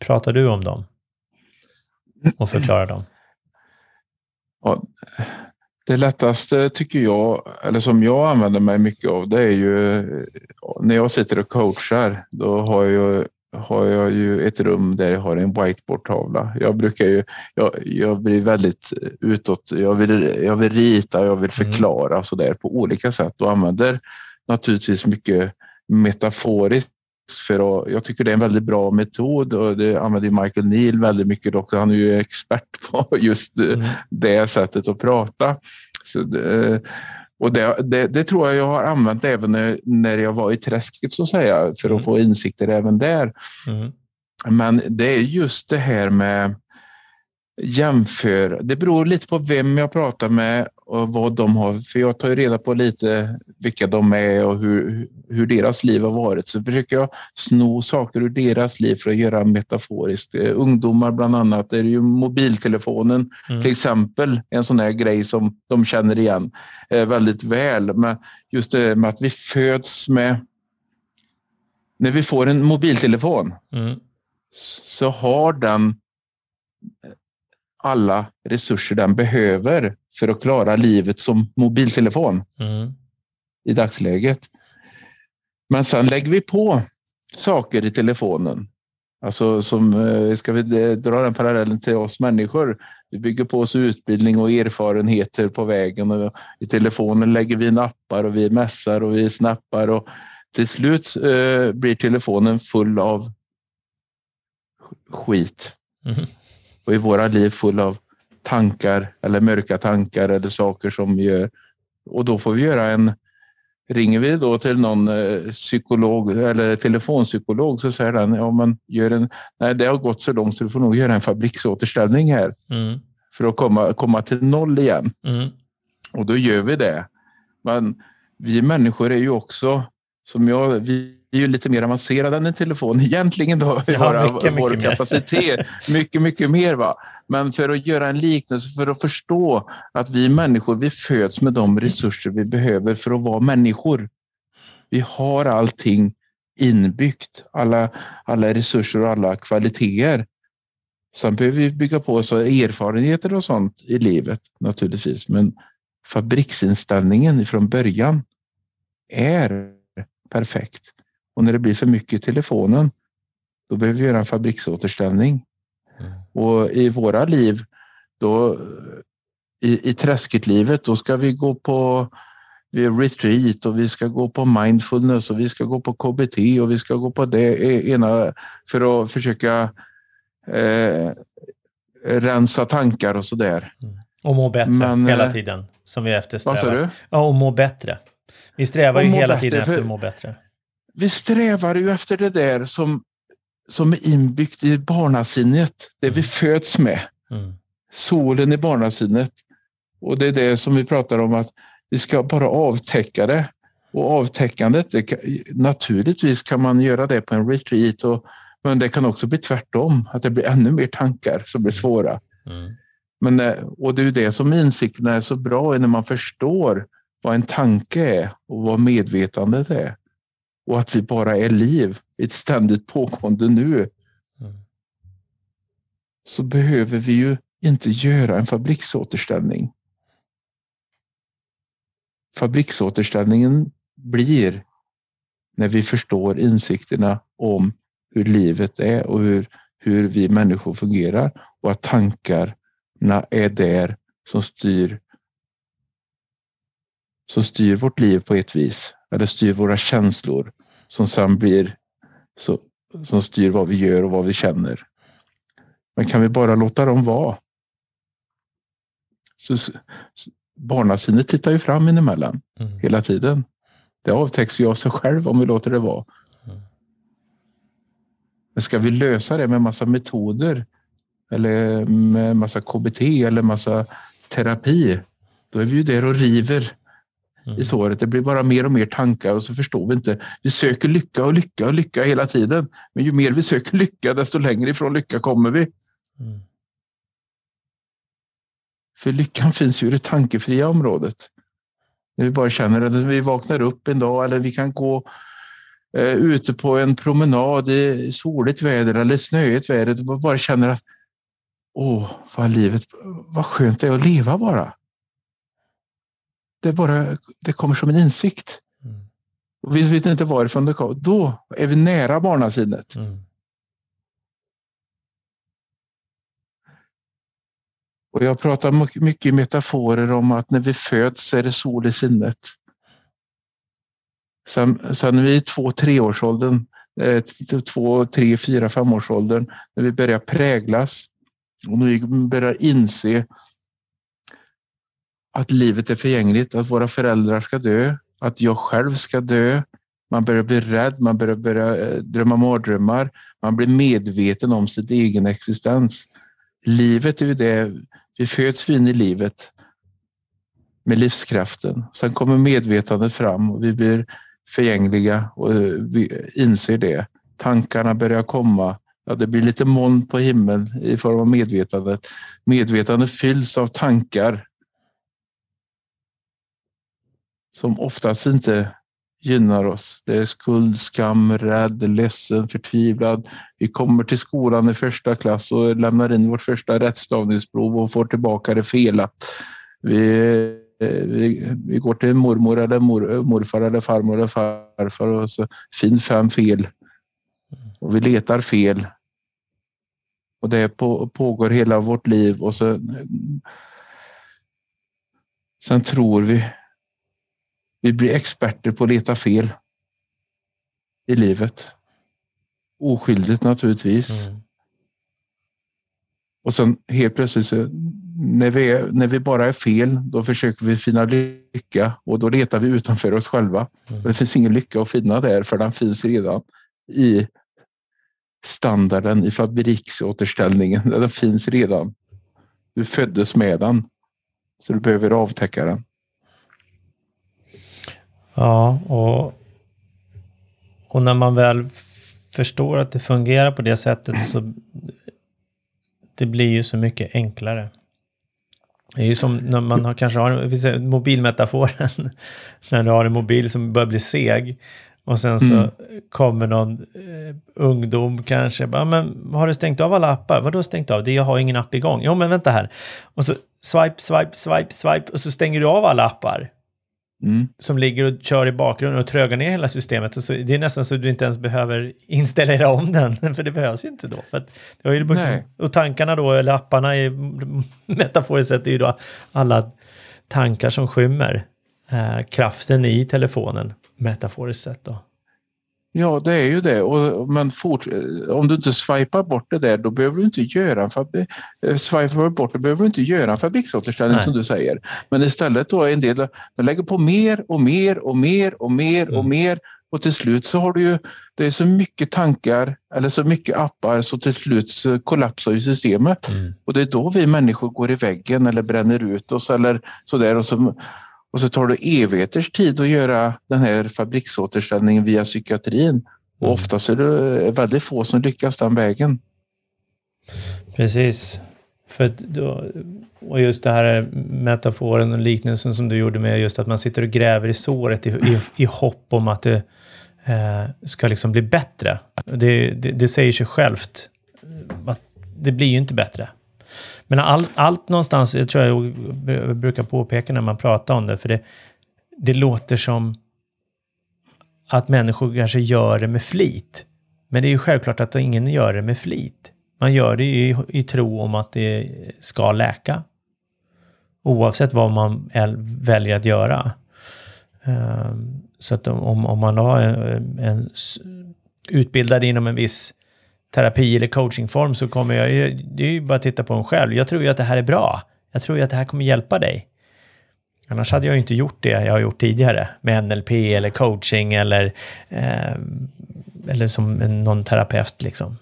pratar du om dem? Och förklarar dem? Ja, det lättaste tycker jag, eller som jag använder mig mycket av, det är ju när jag sitter och coachar. Då har jag, har jag ju ett rum där jag har en whiteboardtavla. Jag brukar ju, jag, jag blir väldigt utåt. Jag vill, jag vill rita, jag vill mm. förklara mm. så där på olika sätt och använder naturligtvis mycket metaforiskt för att, jag tycker det är en väldigt bra metod och det använder Michael Neal väldigt mycket också. Han är ju expert [laughs] på just mm. det sättet att prata. Så det, och det, det, det, tror jag jag har använt även när, när jag var i träsket så att säga för att mm. få insikter även där. Mm. Men det är just det här med jämför. Det beror lite på vem jag pratar med och vad de har. För jag tar ju reda på lite vilka de är och hur, hur deras liv har varit. Så försöker jag sno saker ur deras liv för att göra metaforiskt. Eh, ungdomar bland annat, det är ju mobiltelefonen mm. till exempel. En sån här grej som de känner igen eh, väldigt väl. Men just det med att vi föds med när vi får en mobiltelefon mm. så har den alla resurser den behöver för att klara livet som mobiltelefon mm. i dagsläget. Men sen lägger vi på saker i telefonen. Alltså som, eh, ska vi dra den parallellen till oss människor. Vi bygger på oss utbildning och erfarenheter på vägen och i telefonen lägger vi in appar och vi mässar och vi snappar och till slut eh, blir telefonen full av skit. Mm. Och i våra liv full av tankar eller mörka tankar eller saker som gör... Och då får vi göra en... Ringer vi då till någon eh, psykolog eller telefonpsykolog så säger den, ja men gör en... Nej, det har gått så långt så du får nog göra en fabriksåterställning här Mm. för att komma, komma till noll igen. Mm. Och då gör vi det. Men vi människor är ju också, som jag, vi är ju lite mer avancerade än en telefon [laughs] egentligen då. Ja, våra, mycket, vår mycket mer. kapacitet. mycket, mycket mer. Va? Men för att göra en liknelse, för att förstå att vi människor, vi föds med de resurser vi behöver för att vara människor. Vi har allting inbyggt, alla, alla resurser och alla kvaliteter. Sen behöver vi bygga på oss erfarenheter och sånt i livet naturligtvis. Men fabriksinställningen från början är perfekt. Och när det blir för mycket i telefonen, då behöver vi göra en fabriksåterställning. Mm. Och i våra liv, då, i, i träsket-livet, då ska vi gå på vi retreat och vi ska gå på mindfulness och vi ska gå på KBT och vi ska gå på det ena för att försöka eh, rensa tankar och sådär. Och må bättre Men, hela eh, tiden, som vi Vad sa eftersträvar. du? Ja, och må bättre. Vi strävar ju hela tiden efter att må bättre. Vi strävar ju efter det där som, som är inbyggt i barnasinnet, det vi Mm. föds med. Mm. solen i barnasinnet. Och det är det som vi pratar om att vi ska bara avtäcka det. Och avtäckandet, det kan, naturligtvis kan man göra det på en retreat och, men det kan också bli tvärtom, att det blir ännu mer tankar som blir svåra. Mm. Men, eh, och det är ju det som insikten är så bra är när man förstår vad en tanke är och vad medvetandet är. Och att vi bara är liv, ett ständigt pågående nu. Mm. så behöver vi ju inte göra en fabriksåterställning. Fabriksåterställningen blir när vi förstår insikterna om hur livet är och hur, hur vi människor fungerar och att tankarna är där som styr som styr vårt liv på ett vis eller styr våra känslor som sen blir så, som styr vad vi gör och vad vi känner. Men kan vi bara låta dem vara? Så, så, barnasinnet tittar ju fram emellan Mm. hela tiden. Det avtäcks ju av sig själv om vi låter det vara. Mm. Men ska vi lösa det med massa metoder eller med massa KBT eller massa terapi, då är vi ju där och river Mm. i såret. Det blir bara mer och mer tankar och så förstår vi inte. Vi söker lycka och lycka och lycka hela tiden. Men ju mer vi söker lycka, desto längre ifrån lycka kommer vi. Mm. För lyckan finns ju i det tankefria området. När vi bara känner att vi vaknar upp en dag eller vi kan gå eh, ute på en promenad i soligt väder eller snöigt väder och bara känner att åh, vad livet, vad skönt det är att leva bara. Det, bara, det kommer som en insikt. Mm. Och vi vet inte varifrån det kommer. Då är vi nära barnasinnet. Mm. Och jag pratar mycket- i metaforer om att när vi föds är det sol i sinnet. Sen, sen vi är två, treårsåldern, eh, två, tre, fyra, femårsåldern, när vi börjar präglas och när vi börjar inse att livet är förgängligt, att våra föräldrar ska dö, att jag själv ska dö. Man börjar bli rädd, man börjar, börjar eh, drömma mardrömmar, man blir medveten om sin egen existens. Livet är ju det, vi föds in i livet med livskraften. Sen kommer medvetandet fram och vi blir förgängliga och eh, vi inser det. Tankarna börjar komma. Ja, det blir lite moln på himlen i form av medvetandet. Medvetandet fylls av tankar som oftast inte gynnar oss. Det är skuld, skam, rädd, ledsen, förtvivlad. Vi kommer till skolan i första klass och lämnar in vårt första rättstavningsprov och får tillbaka det felat. Vi, vi, vi går till mormor eller mor, morfar eller farmor eller farfar och så fin fem fel. Och vi letar fel. Och det på, pågår hela vårt liv och så Sen tror vi vi blir experter på att leta fel. i livet. Oskyldigt naturligtvis. Mm. Och sen helt plötsligt så, när vi, är, när vi bara är fel, då försöker vi finna lycka och då letar vi utanför oss själva. Mm. Det finns ingen lycka att finna där för den finns redan i standarden i fabriksåterställningen. Den finns redan. Du föddes med den. Så du behöver avtäcka den. Ja, och, och när man väl förstår att det fungerar på det sättet så det blir ju så mycket enklare. Det är ju som när man har, kanske har mobilmetaforen. [laughs] när du har en mobil som börjar bli seg. Och sen så mm. kommer någon eh, ungdom kanske. Bara, men har du stängt av alla appar? Vadå stängt av? Det jag har ingen app igång. Jo, men vänta här. Och så swipe, swipe, swipe, swipe. Och så stänger du av alla appar. Mm. Som ligger och kör i bakgrunden och trögar ner hela systemet. Och så, det är nästan så att du inte ens behöver installera om den. [laughs] För det behövs ju inte då. För att, det ju liksom, och tankarna då, eller apparna, i, [laughs] metaforiskt sett, är ju då alla tankar som skymmer eh, kraften i telefonen metaforiskt sett då. Ja, det är ju det. Och, men fort, om du inte swipar bort det där, då behöver du inte göra en fabrik, eh, swipar bort det behöver du inte göra en fabriksåterställning som du säger. Men istället då en del, de lägger på mer och mer och mer och mer mm. och mer och till slut så har du ju, det är så mycket tankar eller så mycket appar så till slut så kollapsar ju systemet. Mm. Och det är då vi människor går i väggen eller bränner ut oss eller sådär och så och så tar det evigheters tid att göra den här fabriksåterställningen via psykiatrin. Och mm. oftast är det väldigt få som lyckas den vägen. Precis. För då, och just det här metaforen och liknelsen som du gjorde med just att man sitter och gräver i såret i, i, i hopp om att det eh, ska liksom bli bättre. Det, det, det säger sig självt att det blir ju inte bättre. Men all, allt någonstans, jag tror jag brukar påpeka när man pratar om det, för det, det låter som att människor kanske gör det med flit. Men det är ju självklart att ingen gör det med flit. Man gör det i, i tro om att det ska läka. Oavsett vad man väljer att göra. Ehm, så att om, om man har en, en, utbildad inom en viss terapi eller coachingform så kommer jag ju, det är ju bara att titta på en själv. Jag tror ju att det här är bra. Jag tror ju att det här kommer hjälpa dig. Annars hade jag ju inte gjort det jag har gjort tidigare med NLP eller coaching eller, eh, eller som någon terapeut liksom.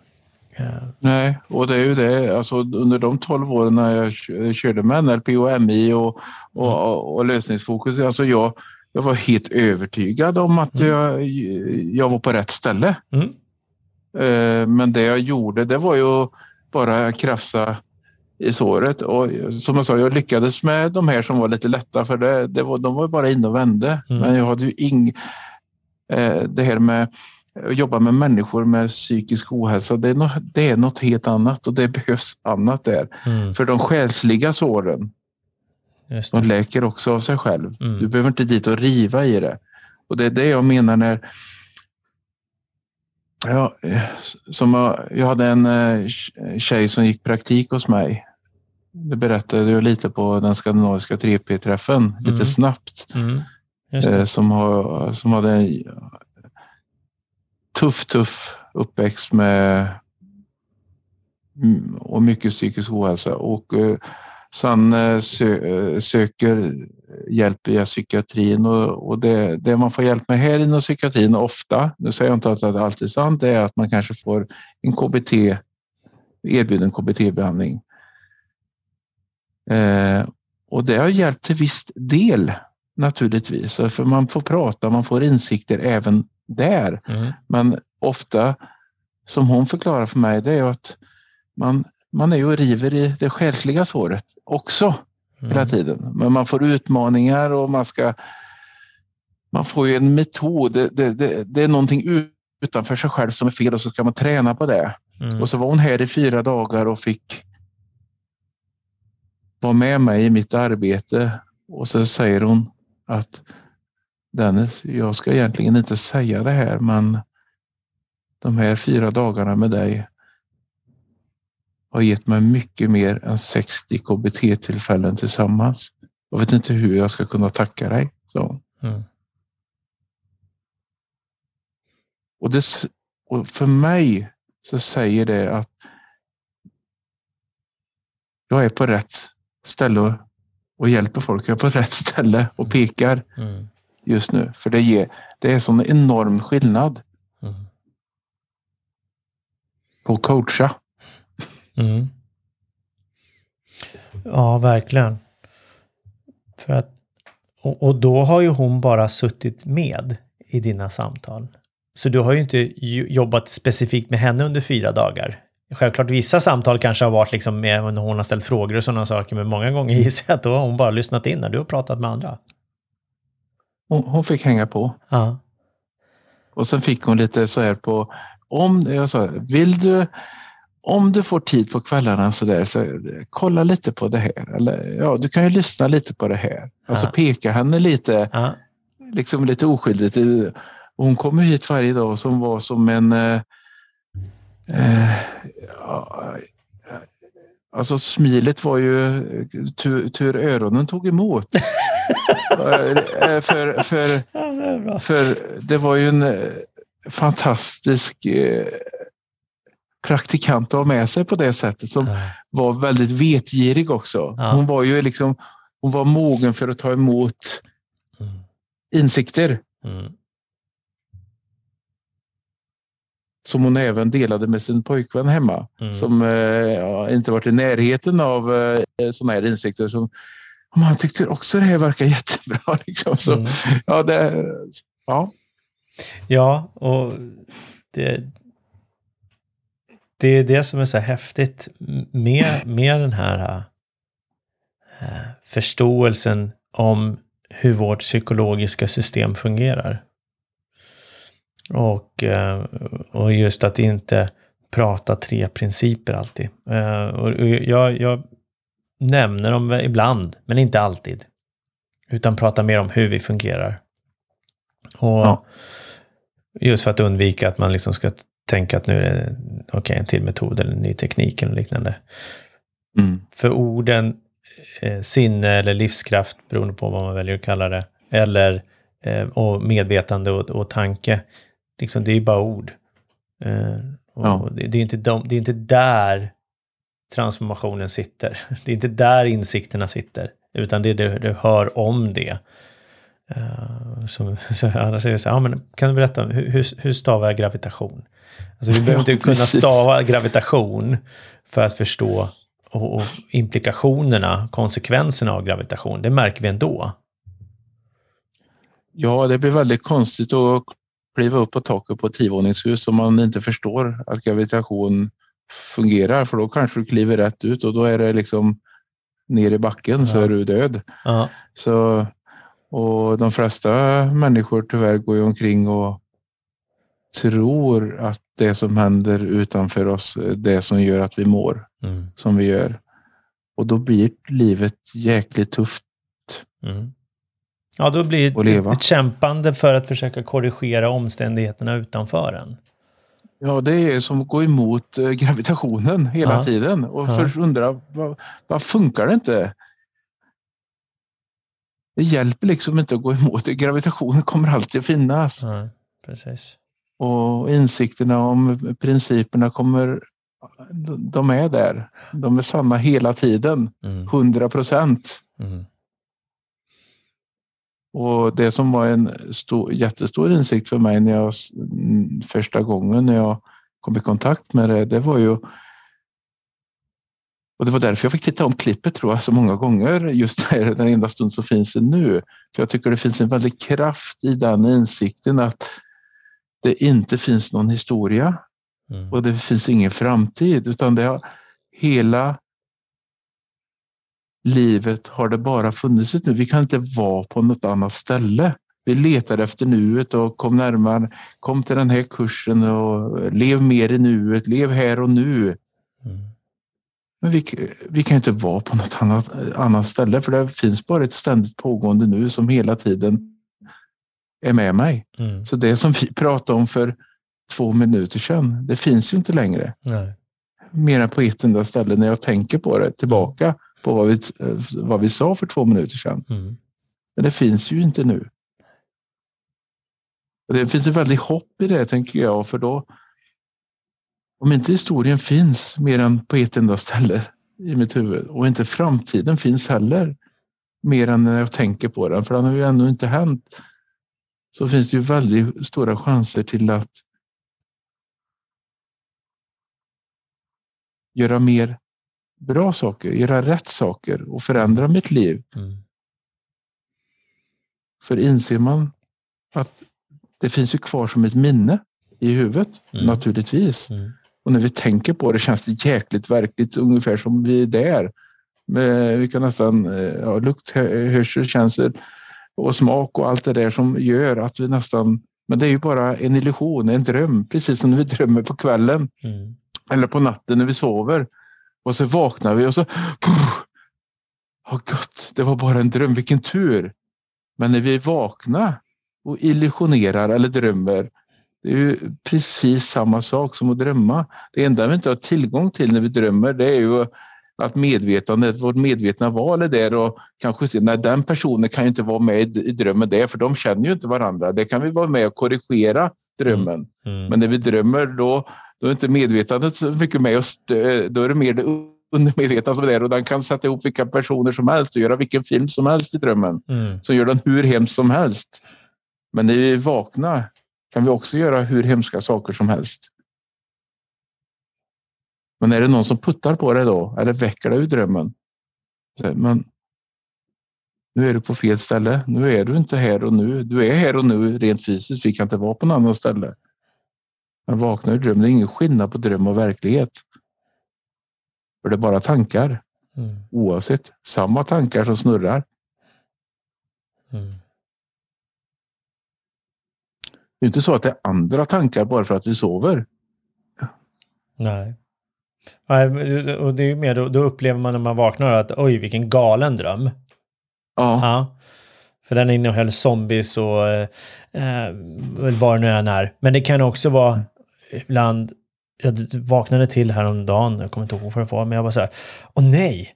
Ja. Nej, och det är ju det. Alltså, under de 12 åren när jag körde med NLP och MI och, och, mm. och, och lösningsfokus, alltså jag, jag var helt övertygad om att mm. jag, jag var på rätt ställe. Mm. Eh, men det jag gjorde det var ju bara krafsa i såret och som jag sa, jag lyckades med de här som var lite lätta för det, det var, de var bara inne och vände. Mm. Men jag hade ju ing, eh, det här med att jobba med människor med psykisk ohälsa, det är, något, det är något helt annat och det behövs annat där. Mm. För de själsliga såren, de läker också av sig själv. Mm. Du behöver inte dit och riva i det. Och det är det jag menar när Ja, som jag, hade en eh, tjej som gick praktik hos mig. Det berättade jag lite på den skandinaviska 3P-träffen, mm. lite snabbt. Mm. Eh, som, har, som hade en tuff, tuff uppväxt med och mycket psykisk ohälsa. Och eh, sen sö, söker hjälp via psykiatrin och, och det, det, man får hjälp med här inom psykiatrin ofta, nu säger jag inte att det är alltid sant, det är att man kanske får en KBT, erbjuden KBT-behandling. Eh, och det har hjälpt till viss del naturligtvis, för man får prata, man får insikter även där. Mm. Men ofta, som hon förklarar för mig, det är att man, man är ju och river i det själsliga såret också mm. hela tiden. Men man får utmaningar och man ska... Man får ju en metod. Det, det, det, det är någonting utanför sig själv som är fel och så ska man träna på det. Mm. Och så var hon här i fyra dagar och fick vara med mig i mitt arbete och så säger hon att Dennis, jag ska egentligen inte säga det här men de här fyra dagarna med dig har gett mig mycket mer än 60 KBT-tillfällen tillsammans. Jag vet inte hur jag ska kunna tacka dig. Så. Mm. Och, det, och för mig så säger det att jag är på rätt ställe och, hjälper folk. Jag är på rätt ställe och pekar Mm. just nu. För det, ger, det är sån enorm skillnad Mm. på att coacha. Mm. Ja, verkligen. För att, och, och då har ju hon bara suttit med i dina samtal. Så du har ju inte jobbat specifikt med henne under fyra dagar. Självklart vissa samtal kanske har varit liksom med när hon har ställt frågor och sådana saker, men många gånger [laughs] gissar jag att då har hon bara lyssnat in när du har pratat med andra. Hon, hon fick hänga på. Ja. Och sen fick hon lite så här på om jag sa, vill du om du får tid på kvällarna så där så kolla lite på det här. Eller ja, du kan ju lyssna lite på det här. Alltså Ja. peka henne lite, Ja. liksom lite oskyldigt. Hon kom ju hit varje dag som var som en eh, eh, ja, Alltså smilet var ju tur, tur öronen tog emot. [laughs] Eh, för, för, för det var ju en eh, fantastisk praktikant att ha med sig på det sättet som Ja. var väldigt vetgirig också. Ja. Hon var ju liksom hon var mogen för att ta emot Mm. insikter Mm. som hon även delade med sin pojkvän hemma. Mm. Som eh, ja, inte varit i närheten av eh, sådana här insikter. Som, man tyckte också det här verkar jättebra. [laughs] Liksom. Så, Mm. ja, det, ja. Ja, och det, det är det som är så häftigt med, med den här äh, förståelsen om hur vårt psykologiska system fungerar. Och, äh, och just att inte prata tre principer alltid. Äh, och och jag, jag nämner dem ibland, men inte alltid. Utan pratar mer om hur vi fungerar. Och Ja. Just för att undvika att man liksom ska tänka att nu är det okay, en till metod eller en ny teknik eller liknande. Mm. För orden eh, sinne eller livskraft, beroende på vad man väljer att kalla det, eller eh, och medvetande och, och tanke, liksom, det är ju bara ord. Eh, Ja. det, det, är inte de, det är inte där transformationen sitter. [laughs] Det är inte där insikterna sitter, utan det är det du hör om det. Uh, som, [laughs] så annars är det så ja, men kan du berätta, hur, hur stavar jag gravitation? Alltså vi behöver inte kunna stava gravitation för att förstå och, och implikationerna, konsekvenserna av gravitation. Det märker vi ändå. Ja, det blir väldigt konstigt att kliva upp på taket på ett tiovåningshus om man inte förstår att gravitation fungerar. För då kanske du kliver rätt ut och då är det liksom ner i backen så Ja. är du död. Ja, Så, och de flesta människor tyvärr går ju omkring och tror att det som händer utanför oss är det som gör att vi mår mm, som vi gör. Och då blir livet jäkligt tufft. mm. ja då blir det ett, kämpande för att försöka korrigera omständigheterna utanför en. Ja, det är som att gå emot eh, gravitationen hela Ja. tiden och Ja. för undra vad, vad funkar det inte? Det hjälper liksom inte att gå emot det. Gravitationen kommer alltid att finnas Ja, precis. Och insikterna om principerna kommer. De är där. De är sanna hela tiden. Mm, 100 procent. mm, Och det som var en stor, jättestor insikt för mig när jag mm, första gången när jag kom i kontakt med det, det var ju och det var därför jag fick titta om klippet tror jag så många gånger just där, den enda stund som finns nu. För jag tycker det finns en väldig kraft i den insikten att det inte finns någon historia mm, och det finns ingen framtid utan det har hela livet har det bara funnits ett nu. Vi kan inte vara på något annat ställe. Vi letar efter nuet och kom närmare, kom till den här kursen och lev mer i nuet, lev här och nu. mm, Men vi, vi kan inte vara på något annat, annat ställe för det finns bara ett ständigt pågående nu som hela tiden är med mig. mm. Så det som vi [laughs] pratade om för två minuter sedan, det finns ju inte längre. Nej. mer än på ett enda ställe när jag tänker på det tillbaka på vad vi, vad vi sa för två minuter sedan. Mm. Men det finns ju inte nu. Och det finns ett väldigt hopp i det tänker jag, för då om inte historien finns mer än på ett enda ställe i mitt huvud och inte framtiden finns heller mer än när jag tänker på den, för den har ju ännu inte hänt, så finns det ju väldigt stora chanser till att göra mer bra saker, göra rätt saker och förändra mitt liv. Mm. För inser man att det finns ju kvar som ett minne i huvudet, mm. naturligtvis. Mm. Och när vi tänker på det känns det jäkligt verkligt, ungefär som vi är där. vi kan nästan, eh, ja, lukt, hörsel, känsel och smak och allt det där som gör att vi nästan, men det är ju bara en illusion, en dröm, precis som när vi drömmer på kvällen. Mm. Eller på natten när vi sover. Och så vaknar vi och så... Åh oh, gott, det var bara en dröm, vilken tur. Men när vi är vakna och illusionerar eller drömmer, det är ju precis samma sak som att drömma. Det enda vi inte har tillgång till när vi drömmer, det är ju att medvetandet, vårt medvetna val är där och kanske se, nej den personen kan ju inte vara med i drömmen där för de känner ju inte varandra. Det kan vi vara med och korrigera drömmen. Mm. Mm. Men när vi drömmer då, då är inte medvetandet så mycket med oss. Då är det mer det undermedvetna som är där och den kan sätta ihop vilka personer som helst och göra vilken film som helst i drömmen. Mm. Så gör den hur hemskt som helst. Men när vi är vakna kan vi också göra hur hemska saker som helst. Men är det någon som puttar på dig då eller väcker dig ur drömmen? Men nu är du på fel ställe. Nu är du inte här och nu. Du är här och nu rent fysiskt. Vi kan inte vara på något annat ställe. Men vakna ur drömmen, det är ingen skillnad på dröm och verklighet. För det är bara tankar. Mm. Oavsett. Samma tankar som snurrar. Mm. Det är inte så att det är andra tankar bara för att vi sover. Nej. Nej, och det är mer då, då, upplever man när man vaknar att oj, vilken galen dröm. Ja. ja. För den innehöll zombies och eh, eh vad det nu än är. Men det kan också vara ibland, jag vaknade till häromdagen, jag kommer inte ihåg vad det var, men jag var så här, åh nej!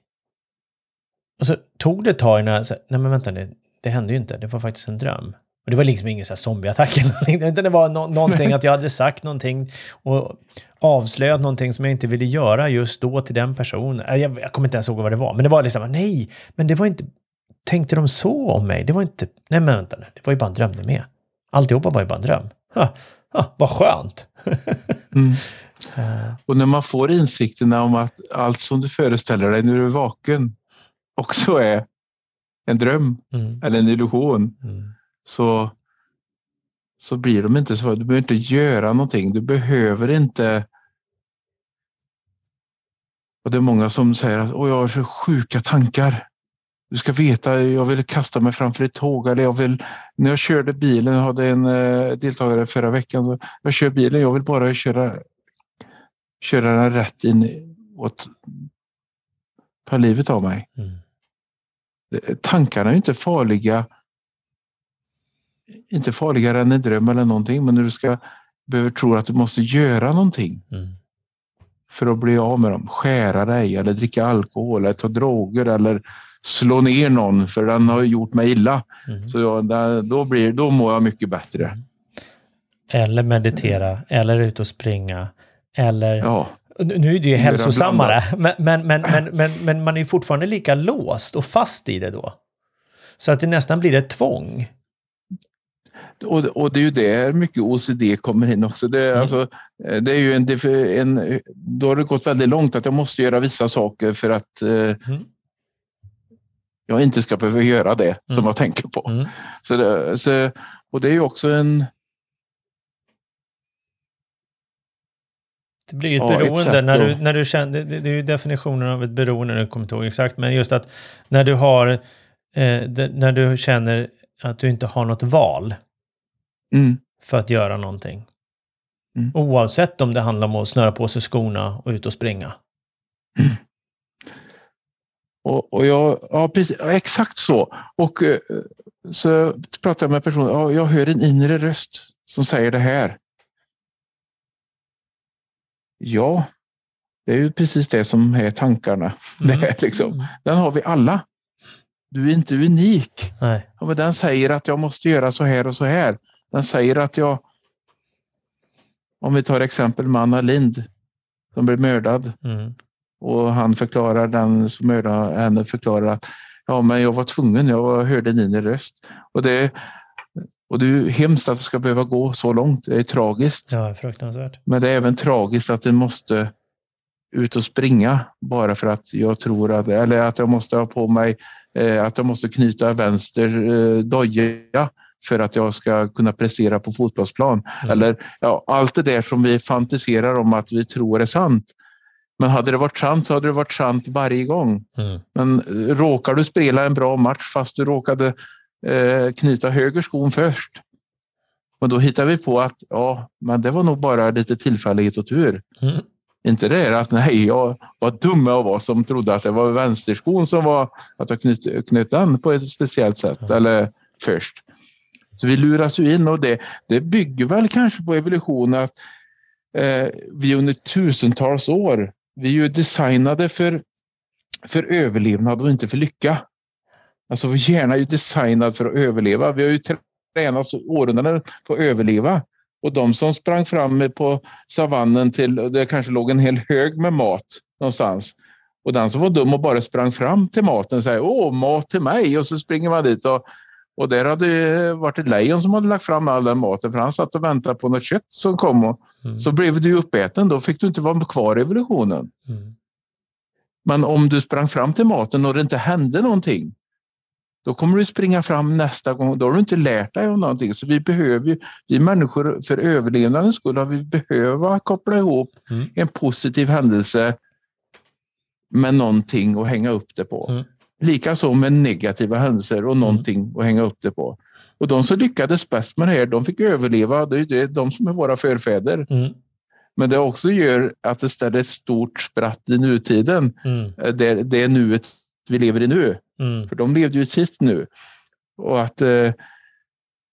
Och så tog det ett tag innan jag, så nej men vänta, det, det hände ju inte, det var faktiskt en dröm. Och det var liksom ingen så här zombieattack eller utan det var no någonting att jag hade sagt någonting och avslöjat någonting som jag inte ville göra just då till den personen. Jag, jag kommer inte ens ihåg vad det var, men det var liksom, nej, men det var inte, tänkte de så om mig? Det var inte, nej men vänta nu, det var ju bara en dröm det med. Alltihopa var ju bara en dröm. Ha, ha, vad skönt! [laughs] mm. Uh. Och när man får insikterna om att allt som du föreställer dig när du är vaken också är en dröm mm. eller en illusion. Mm så, så blir de inte så. Du behöver inte göra någonting. Du behöver inte och det är många som säger att jag har så sjuka tankar. Du ska veta, jag vill kasta mig framför ett tåg eller jag vill, när jag körde bilen, jag hade en eh, deltagare förra veckan, så jag kör bilen, jag vill bara köra, köra den rätt in och ta livet av mig. Mm. Tankarna är inte farliga inte farligare än en dröm eller någonting, men när du ska behöver tro att du måste göra någonting mm. för att bli av med dem. Skära dig eller dricka alkohol eller ta droger eller slå ner någon för den har gjort mig illa. Mm. Så jag, då, blir, då mår jag mycket bättre. Mm. Eller meditera, eller ut och springa, eller ja. Nu är det ju hälsosammare, men, men, men, men, men, men man är fortfarande lika låst och fast i det då. Så att det nästan blir ett tvång. Och, och det är ju där mycket OCD kommer in också. Det, mm. alltså, eh, det är ju en, en, då har det gått väldigt långt att jag måste göra vissa saker för att eh, mm. jag inte ska behöva göra det mm. som jag tänker på. Mm. Så, det, så och det är ju också en Det blir ju ett ja, beroende när du, när du känner, det, det är ju definitionen av ett beroende, nu kommer inte ihåg exakt, men just att när du har, eh, det, när du känner att du inte har något val mm. för att göra någonting. Mm. Oavsett om det handlar om att snöra på sig skorna och ut och springa. Mm. [clears throat] Och, och jag, ja, precis, exakt så. Och eh, så pratar jag med personen, ja, jag hör en inre röst som säger det här. Ja, det är ju precis det som är tankarna. [laughs] Mm. Det liksom. Mm. Den har vi alla. Du är inte unik. Nej. Ja, men den säger att jag måste göra så här och så här. Den säger att jag, om vi tar exempel med Anna Lind som blev mördad Mm. och han förklarar, den som mördade henne förklarar att ja, men jag var tvungen, jag hörde din röst. Och det, och det är hemskt att det ska behöva gå så långt. Det är tragiskt. Ja, fruktansvärt. Men det är även tragiskt att det måste ut och springa bara för att jag tror att, eller att jag måste ha på mig, eh, att jag måste knyta vänster eh, doja för att jag ska kunna prestera på fotbollsplan. Mm. Eller ja, allt det där som vi fantiserar om att vi tror är sant. Men hade det varit sant så hade det varit sant varje gång. Mm. Men eh, råkar du spela en bra match fast du råkade eh, knyta höger skon först. Och då hittar vi på att ja, men det var nog bara lite tillfällighet och tur. Mm. Inte det är att nej, jag var dum jag var som trodde att det var vänsterskon som var att jag knöt, knöt den på ett speciellt sätt Ja. eller först. Så vi luras ju in och det, det bygger väl kanske på evolutionen att eh, vi under tusentals år, vi är ju designade för, för överlevnad och inte för lycka. Alltså vår hjärna är ju designad för att överleva. Vi har ju tränat århundraden på att överleva. Och de som sprang fram på savannen till, det kanske låg en hel hög med mat någonstans. Och den som var dum och bara sprang fram till maten säger åh, mat till mig. Och så springer man dit och, och där hade det varit ett lejon som hade lagt fram all den maten för han satt och väntade på något kött som kom. Och, Mm. så blev du uppäten, då fick du inte vara kvar i evolutionen. Mm. Men om du sprang fram till maten och det inte hände någonting, då kommer du springa fram nästa gång. Då har du inte lärt dig om någonting. Så vi behöver ju, vi människor för överlevnadens skull har vi behöva koppla ihop Mm. en positiv händelse med någonting att hänga upp det på. Mm. Likaså med negativa händelser och någonting att hänga upp det på. Och de som lyckades bäst med det här, de fick överleva. Det är det- de som är våra förfäder. Mm. Men det också gör att det ställer ett stort spratt i nutiden. Mm. Eh, Det, det är nuet vi lever i nu. Mm. För de levde ju sist nu. Och att eh,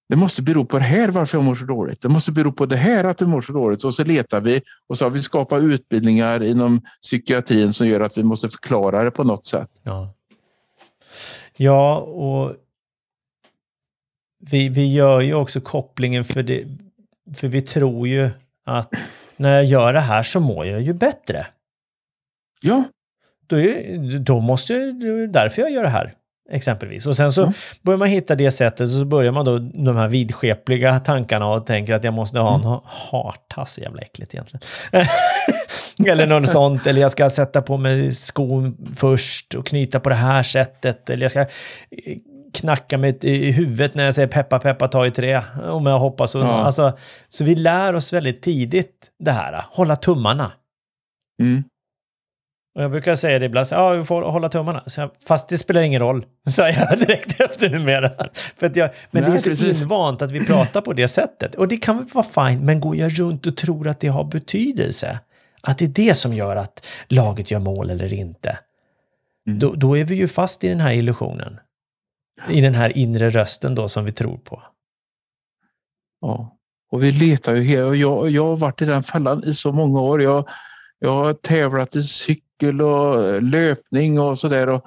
det måste bero på det här varför jag mår så dåligt. Det måste bero på det här att jag mår så dåligt. Och så letar vi och så har vi skapat utbildningar inom psykiatrin som gör att vi måste förklara det på något sätt. Ja. Ja, och vi, vi gör ju också kopplingen för det, för vi tror ju att när jag gör det här så mår jag ju bättre. Ja, Då, är, då måste det är därför jag gör det här, exempelvis. Och sen så Ja. börjar man hitta det sättet och så börjar man då de här vidskepliga tankarna och tänker att jag måste ha en Mm. ha- hartass, jävla äckligt egentligen. [laughs] eller något sånt, eller jag ska sätta på mig skon först och knyta på det här sättet, eller jag ska eh, knacka mig i huvudet när jag säger peppa peppa ta i trä, om jag hoppas. Och, Ja. alltså, så vi lär oss väldigt tidigt det här, hålla tummarna. mm. Och jag brukar säga det ibland, så, ja, vi får hålla tummarna. Så jag, Fast det spelar ingen roll, [laughs] säger jag direkt efter numera. För att jag, men Nej, det är så precis. invant att vi pratar på det sättet. Och det kan väl vara fint, men går jag runt och tror att det har betydelse? Att det är det som gör att laget gör mål eller inte? Mm. Då, då är vi ju fast i den här illusionen. I den här inre rösten då som vi tror på. Ja, och vi letar ju hela, jag, jag har varit i den fällan i så många år. Jag, jag har tävlat i cykel och löpning och sådär.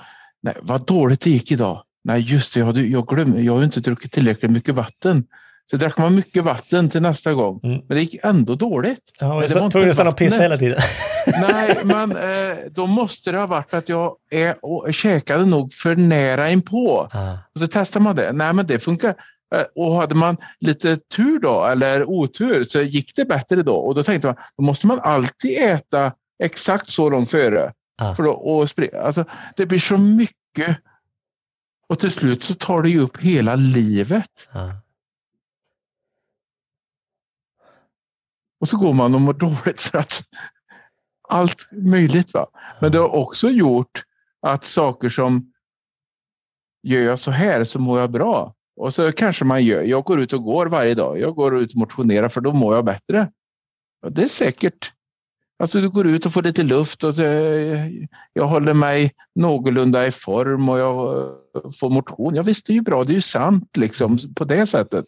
Nej, vad dåligt det gick idag. Nej, just det, jag, jag glömde. Jag har inte druckit tillräckligt mycket vatten. Så drack man mycket vatten till nästa gång. Mm. Men det gick ändå dåligt. Ja, Men det var tvungen att stanna och pissa hela tiden. [laughs] Nej, men eh, då måste det ha varit att jag är, och käkade nog för nära inpå. Ah, Och så testar man det. Nej, men det funkar. Eh, Och hade man lite tur då, eller otur, så gick det bättre då. Och då tänkte man, då måste man alltid äta exakt så långt före. Ah. För då, och springa. Alltså, det blir så mycket. Och till slut så tar det ju upp hela livet. ah. Och så går man och mår dåligt för att allt möjligt. Va? Men det har också gjort att saker som gör jag så här så mår jag bra. Och så kanske man gör, jag går ut och går varje dag. Jag går ut och motionerar för då mår jag bättre. Och det är säkert. Alltså du går ut och får lite luft och så, jag håller mig någorlunda i form och jag eh, får motion. Ja visst, det är ju bra. Det är ju sant liksom på det sättet.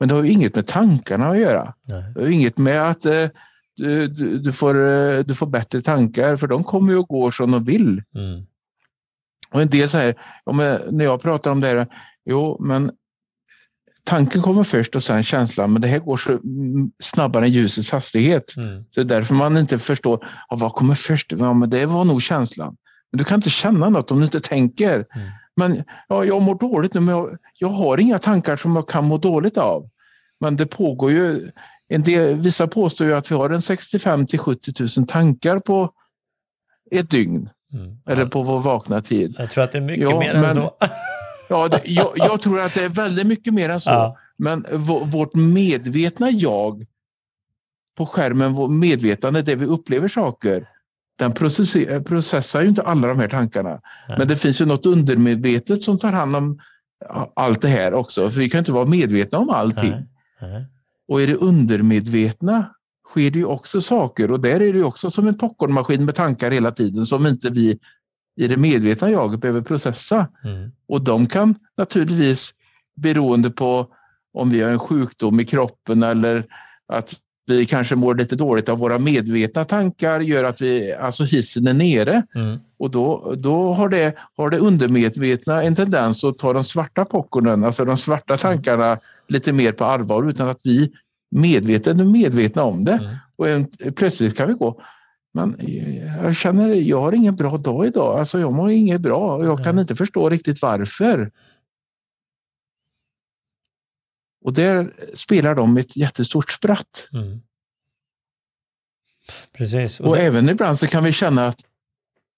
Men det har ju inget med tankarna att göra. Nej. Det har ju inget med att eh, du, du, du, får, eh, du får bättre tankar för de kommer ju och går som de vill. Mm. Och en del ja, men när jag pratar om det här, jo men tanken kommer först och sen känslan, men det här går så mm, snabbare än ljusets hastighet. Mm. Så det är därför man inte förstår, ja, vad kommer först? Ja, men det var nog känslan. Men du kan inte känna något om du inte tänker. Mm. Men ja, jag mår dåligt nu, men jag, jag har inga tankar som jag kan må dåligt av. Men det pågår ju, en del, vissa påstår ju att vi har en 65 till 70 000 tankar på ett dygn. Mm. Eller på vår vakna tid. Jag tror att det är mycket Ja, mer än men- så. [laughs] Ja, det, jag, jag tror att det är väldigt mycket mer än så. Ja. Men vå- vårt medvetna jag på skärmen, vårt medvetande, det vi upplever saker, den processer, processar ju inte alla de här tankarna. Nej. Men det finns ju något undermedvetet som tar hand om allt det här också. För vi kan inte vara medvetna om allting. Nej. Nej. Och i det undermedvetna sker det ju också saker och där är det ju också som en popcornmaskin med tankar hela tiden som inte vi i det medvetna jaget behöver processa. Mm. Och de kan naturligtvis beroende på om vi har en sjukdom i kroppen eller att vi kanske mår lite dåligt av våra medvetna tankar gör att vi, alltså hissen är nere Mm. och då, då har, det, har det undermedvetna en tendens att ta de svarta popcornen, alltså de svarta tankarna lite mer på allvar utan att vi medvetet är medvetna om det. Mm. Och en, plötsligt kan vi gå, men jag känner, jag har ingen bra dag idag. Alltså jag mår inget bra och jag kan inte förstå riktigt varför. Och där spelar de ett jättestort spratt. Mm. Precis. Och Och det, även ibland så kan vi känna att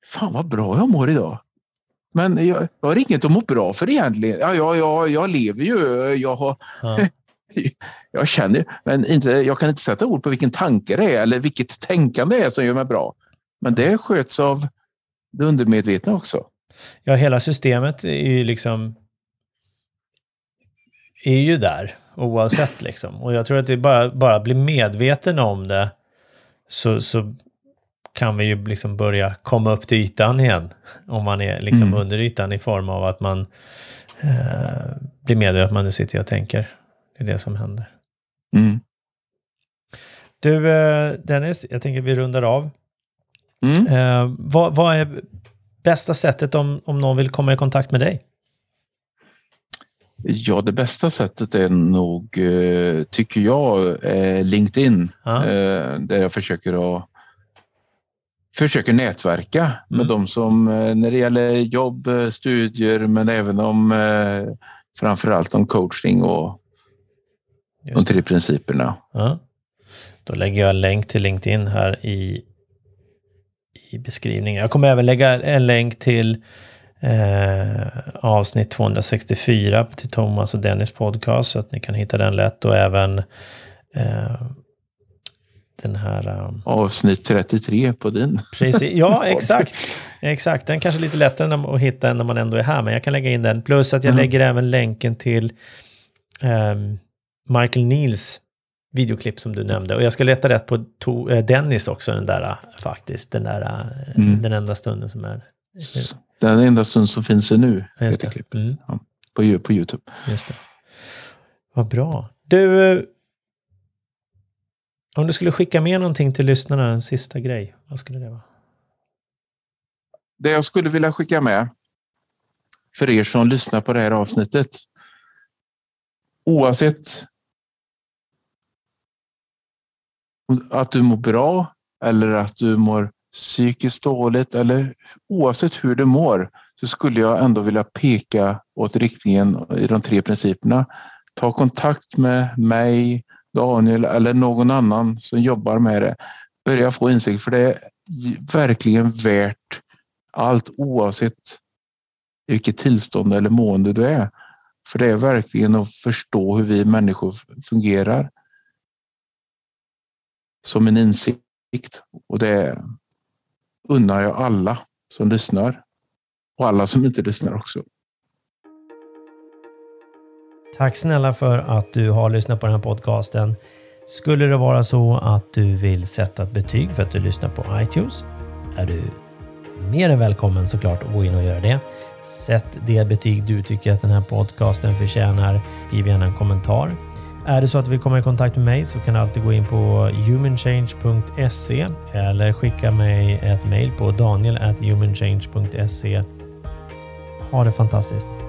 fan vad bra jag mår idag. Men jag, jag har inget att må bra för egentligen. Ja, ja, ja, jag lever ju. Jag, har, ja. [laughs] jag känner, men inte, jag kan inte sätta ord på vilken tanke det är eller vilket tänkande det är som gör mig bra. Men det sköts av det undermedvetna också. ja, hela systemet är ju liksom är ju där oavsett liksom. Och jag tror att det bara, bara bli medveten om det så, så kan vi ju liksom börja komma upp till ytan igen. Om man är liksom Mm. under ytan i form av att man eh, blir medveten att man nu sitter och tänker. Det är det som händer. Mm. Du eh, Dennis, jag tänker vi rundar av. Mm. Eh, vad, vad är bästa sättet om, om någon vill komma i kontakt med dig? Ja, det bästa sättet är nog, eh, tycker jag, eh, LinkedIn. Ja. Eh, där jag försöker att försöker nätverka med Mm. de som, när det gäller jobb, studier, men även om eh, framförallt om coaching och de tre principerna. Ja. Då lägger jag en länk till LinkedIn här i, i beskrivningen. Jag kommer även lägga en länk till eh, avsnitt 264 till Thomas och Dennis podcast så att ni kan hitta den lätt och även eh, den här... eh, Avsnitt 33 på din. Precis, ja [laughs] exakt. Exakt, den kanske är lite lättare att hitta när man ändå är här, men jag kan lägga in den. Plus att jag Mm. lägger även länken till ehm, Michael Neils videoklipp som du nämnde. Och jag ska leta rätt på eh, Dennis också, den där eh, faktiskt. Den där, eh, Mm. den enda stunden som är. Den enda stund som finns är nu, Ja, Just det. Mm, på, Ju- på Youtube. just det. Vad bra. Du, om du skulle skicka med någonting till lyssnarna, en sista grej, vad skulle det vara? Det jag skulle vilja skicka med för er som lyssnar på det här avsnittet. Oavsett att du mår bra eller att du mår psykiskt dåligt eller oavsett hur du mår så skulle jag ändå vilja peka åt riktningen i de tre principerna. Ta kontakt med mig, Daniel eller någon annan som jobbar med det. Börja få insikt för det är verkligen värt allt oavsett vilket tillstånd eller mående du är. För det är verkligen att förstå hur vi människor fungerar. Som en insikt. Och det unnar jag alla som lyssnar. Och alla som inte lyssnar också. Tack snälla för att du har lyssnat på den här podcasten. Skulle det vara så att du vill sätta ett betyg för att du lyssnar på iTunes är du mer än välkommen såklart att gå in och göra det. Sätt det betyg du tycker att den här podcasten förtjänar. Skriv gärna en kommentar. Är det så att du vill komma i kontakt med mig så kan du alltid gå in på humanchange.se eller skicka mig ett mejl på daniel.humanchange.se. Ha det fantastiskt!